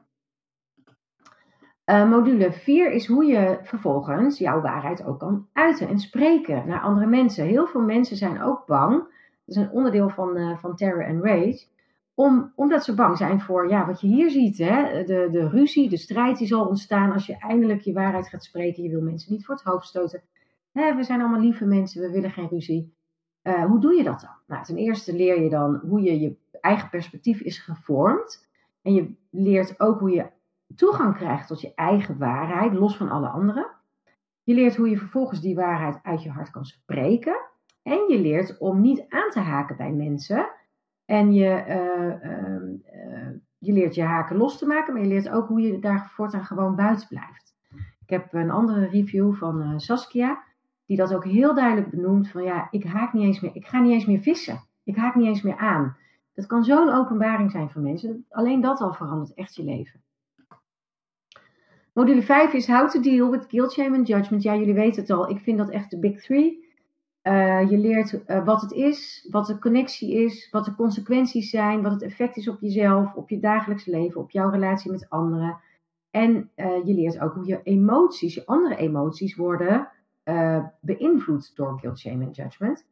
Uh, module 4 is hoe je vervolgens jouw waarheid ook kan uiten en spreken naar andere mensen. Heel veel mensen zijn ook bang. Dat is een onderdeel van, uh, van Terror and Rage om, omdat ze bang zijn voor ja, wat je hier ziet. Hè? De, de ruzie, de strijd die zal ontstaan als je eindelijk je waarheid gaat spreken. Je wil mensen niet voor het hoofd stoten. Hè, we zijn allemaal lieve mensen, we willen geen ruzie. Uh, hoe doe je dat dan? Nou, ten eerste leer je dan hoe je je eigen perspectief is gevormd. En je leert ook hoe je toegang krijgt tot je eigen waarheid, los van alle anderen. Je leert hoe je vervolgens die waarheid uit je hart kan spreken. En je leert om niet aan te haken bij mensen en je, uh, uh, je leert je haken los te maken, maar je leert ook hoe je daar voortaan gewoon buiten blijft. Ik heb een andere review van Saskia. Die dat ook heel duidelijk benoemt van ja, ik haak niet eens meer, ik ga niet eens meer vissen. Ik haak niet eens meer aan. Dat kan zo'n openbaring zijn voor mensen. Alleen dat al verandert echt je leven. Module 5 is How to Deal with Guilt, Shame and Judgment. Ja, jullie weten het al. Ik vind dat echt de big three. Uh, je leert uh, wat het is, wat de connectie is, wat de consequenties zijn, wat het effect is op jezelf, op je dagelijks leven, op jouw relatie met anderen. En uh, je leert ook hoe je emoties, je andere emoties worden beïnvloed door guilt, shame en judgment.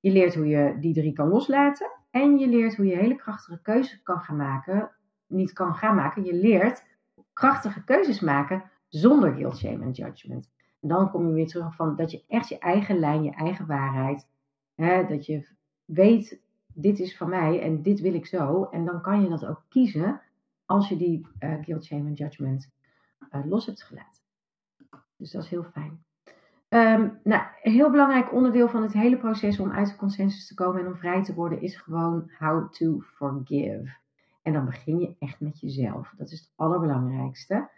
Je leert hoe je die drie kan loslaten. En je leert hoe je hele krachtige keuzes kan gaan maken. Niet kan gaan maken. Je leert krachtige keuzes maken zonder guilt, shame en judgment. En dan kom je weer terug van dat je echt je eigen lijn, je eigen waarheid. Hè, dat je weet, dit is van mij en dit wil ik zo. En dan kan je dat ook kiezen als je die uh, guilt, shame en judgment uh, los hebt gelaten. Dus dat is heel fijn. Um, nou, een heel belangrijk onderdeel van het hele proces om uit de consensus te komen en om vrij te worden is gewoon how to forgive. En dan begin je echt met jezelf. Dat is het allerbelangrijkste.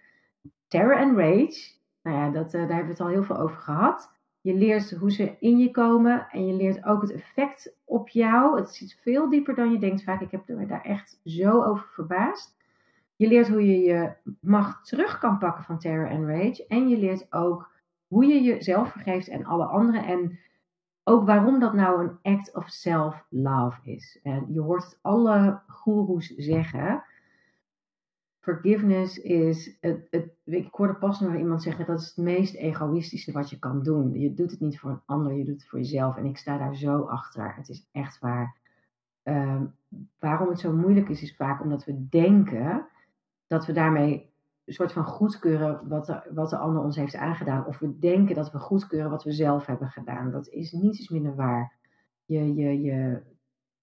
Terror and rage, nou ja, dat, uh, daar hebben we het al heel veel over gehad. Je leert hoe ze in je komen en je leert ook het effect op jou. Het zit veel dieper dan je denkt vaak. Ik heb me daar echt zo over verbaasd. Je leert hoe je je macht terug kan pakken van terror and rage. En je leert ook hoe je jezelf vergeeft en alle anderen. En ook waarom dat nou een act of self-love is. En je hoort het alle goeroes zeggen. Forgiveness is, het, het, ik hoorde pas nog iemand zeggen, dat is het meest egoïstische wat je kan doen. Je doet het niet voor een ander, je doet het voor jezelf. En ik sta daar zo achter. Het is echt waar. Um, waarom het zo moeilijk is, is vaak omdat we denken dat we daarmee soort van goedkeuren wat de, wat de ander ons heeft aangedaan. Of we denken dat we goedkeuren wat we zelf hebben gedaan. Dat is niets minder waar. Je, je, je,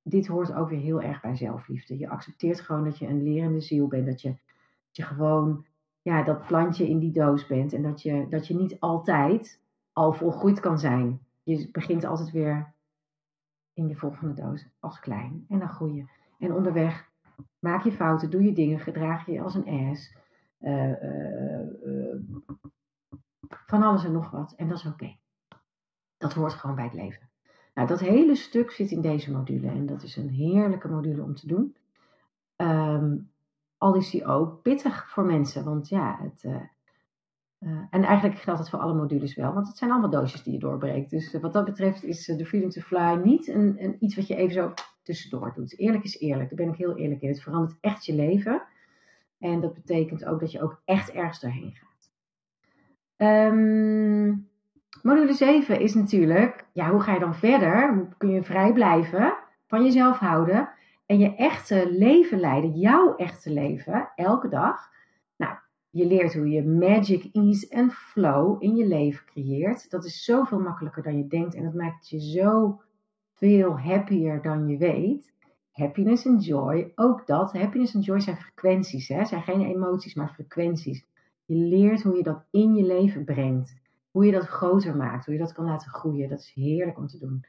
dit hoort ook weer heel erg bij zelfliefde. Je accepteert gewoon dat je een lerende ziel bent. Dat je, dat je gewoon ja, dat plantje in die doos bent. En dat je, dat je niet altijd al volgroeid kan zijn. Je begint altijd weer in je volgende doos als klein. En dan groei je. En onderweg maak je fouten, doe je dingen, gedraag je als een ass. Uh, uh, van alles en nog wat. En dat is oké. Dat hoort gewoon bij het leven. Nou, dat hele stuk zit in deze module. En dat is een heerlijke module om te doen. Um, al is die ook pittig voor mensen. Want ja, het, en eigenlijk geldt het voor alle modules wel. Want het zijn allemaal doosjes die je doorbreekt. Dus wat dat betreft is de Freedom to Fly niet een, een, iets wat je even zo tussendoor doet. Eerlijk is eerlijk. Daar ben ik heel eerlijk in. Het verandert echt je leven. En dat betekent ook dat je ook echt ergens doorheen gaat. Um, module 7 is natuurlijk, ja, hoe ga je dan verder? Hoe kun je vrij blijven, van jezelf houden en je echte leven leiden, jouw echte leven, elke dag? Nou, je leert hoe je magic, ease en flow in je leven creëert. Dat is zoveel makkelijker dan je denkt en dat maakt je zo veel happier dan je weet happiness en joy, ook dat. Happiness en joy zijn frequenties, hè? zijn geen emoties, maar frequenties. Je leert hoe je dat in je leven brengt. Hoe je dat groter maakt, hoe je dat kan laten groeien. Dat is heerlijk om te doen.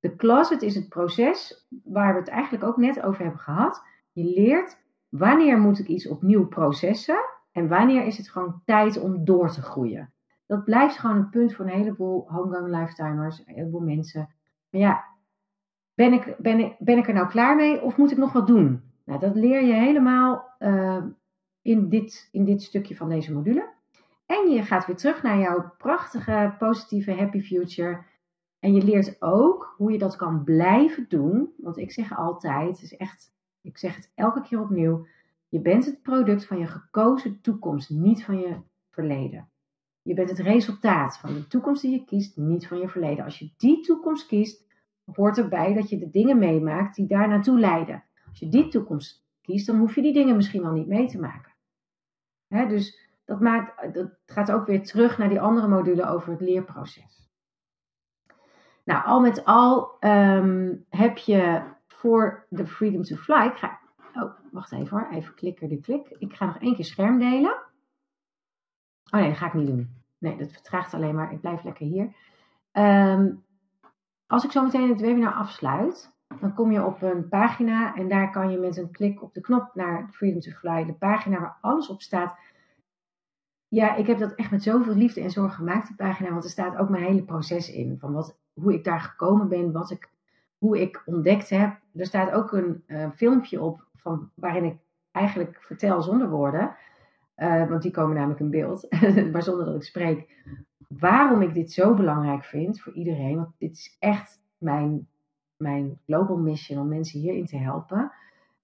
De closet is het proces waar we het eigenlijk ook net over hebben gehad. Je leert wanneer moet ik iets opnieuw processen en wanneer is het gewoon tijd om door te groeien. Dat blijft gewoon een punt voor een heleboel homegrown lifetimers, een heleboel mensen. Maar ja, ben ik, ben, ik, ben ik er nou klaar mee of moet ik nog wat doen? Nou, dat leer je helemaal uh, in, dit, in dit stukje van deze module. En je gaat weer terug naar jouw prachtige, positieve, happy future. En je leert ook hoe je dat kan blijven doen. Want ik zeg altijd, het is echt, ik zeg het elke keer opnieuw. Je bent het product van je gekozen toekomst, niet van je verleden. Je bent het resultaat van de toekomst die je kiest, niet van je verleden. Als je die toekomst kiest, hoort erbij dat je de dingen meemaakt die daar naartoe leiden. Als je die toekomst kiest, dan hoef je die dingen misschien wel niet mee te maken. dus dat, maakt, dat gaat ook weer terug naar die andere module over het leerproces. Nou, al met al um, heb je voor de Freedom to Fly. Ga, oh, wacht even hoor. Even klikken, de klik. Ik ga nog één keer scherm delen. Oh nee, dat ga ik niet doen. Nee, dat vertraagt alleen maar. Ik blijf lekker hier. Um, als ik zo meteen het webinar afsluit, dan kom je op een pagina en daar kan je met een klik op de knop naar Freedom to Fly, de pagina waar alles op staat, Ja, ik heb dat echt met zoveel liefde en zorg gemaakt, die pagina. Want er staat ook mijn hele proces in. Van wat, hoe ik daar gekomen ben, wat ik, hoe ik ontdekt heb. Er staat ook een uh, filmpje op van, waarin ik eigenlijk vertel zonder woorden. Uh, want die komen namelijk in beeld, <laughs> maar zonder dat ik spreek. Waarom ik dit zo belangrijk vind voor iedereen. Want dit is echt mijn, mijn global mission om mensen hierin te helpen.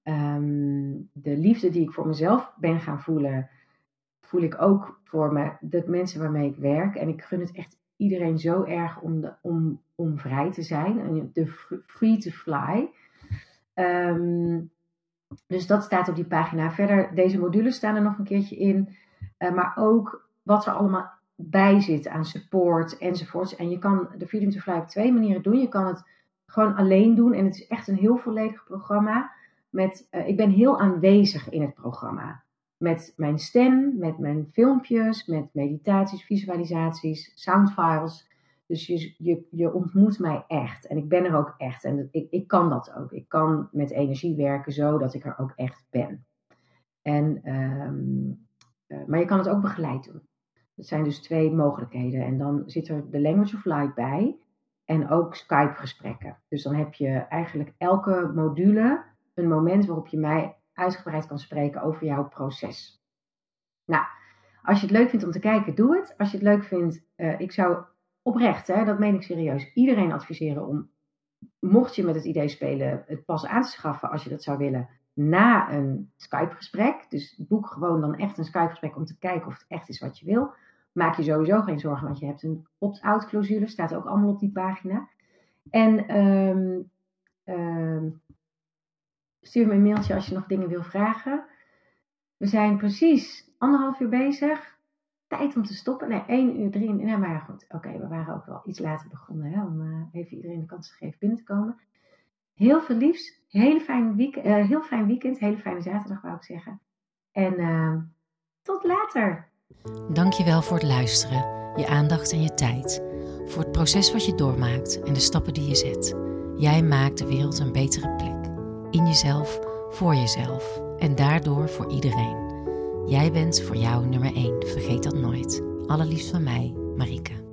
Um, de liefde die ik voor mezelf ben gaan voelen, voel ik ook voor me, de mensen waarmee ik werk. En ik gun het echt iedereen zo erg om, de, om, om vrij te zijn. En de free to fly. Um, dus dat staat op die pagina. Verder, deze modules staan er nog een keertje in. Uh, maar ook wat er allemaal bij zit aan support enzovoorts. En je kan de Freedom to Fly op twee manieren doen. Je kan het gewoon alleen doen. En het is echt een heel volledig programma. Met, uh, ik ben heel aanwezig in het programma. Met mijn stem, met mijn filmpjes, met meditaties, visualisaties, soundfiles. Dus je, je, je ontmoet mij echt. En ik ben er ook echt. En ik, ik kan dat ook. Ik kan met energie werken zo dat ik er ook echt ben. En, um, uh, maar je kan het ook begeleid doen. Dat zijn dus twee mogelijkheden. En dan zit er de Language of Light bij. En ook Skype-gesprekken. Dus dan heb je eigenlijk elke module een moment waarop je mij uitgebreid kan spreken over jouw proces. Nou, als je het leuk vindt om te kijken, doe het. Als je het leuk vindt, uh, ik zou oprecht, hè, dat meen ik serieus, iedereen adviseren om, mocht je met het idee spelen, het pas aan te schaffen als je dat zou willen, na een Skype-gesprek. Dus boek gewoon dan echt een Skype-gesprek om te kijken of het echt is wat je wil. Maak je sowieso geen zorgen, want je hebt een opt-out clausule, staat ook allemaal op die pagina. En um, um, stuur me een mailtje als je nog dingen wil vragen. We zijn precies anderhalf uur bezig tijd om te stoppen. Nee, 1 uur 3. Nee, maar goed. Oké, we waren ook wel iets later begonnen. Hè, om uh, even iedereen de kans te geven binnen te komen. Heel veel liefs. Hele fijn week, uh, heel fijn weekend. Hele fijne zaterdag wou ik zeggen. En uh, tot later. Dankjewel voor het luisteren. Je aandacht en je tijd. Voor het proces wat je doormaakt en de stappen die je zet. Jij maakt de wereld een betere plek. In jezelf, voor jezelf. En daardoor voor iedereen. Jij bent voor jou nummer 1. Vergeet dat nooit. Allerliefst van mij, Marike.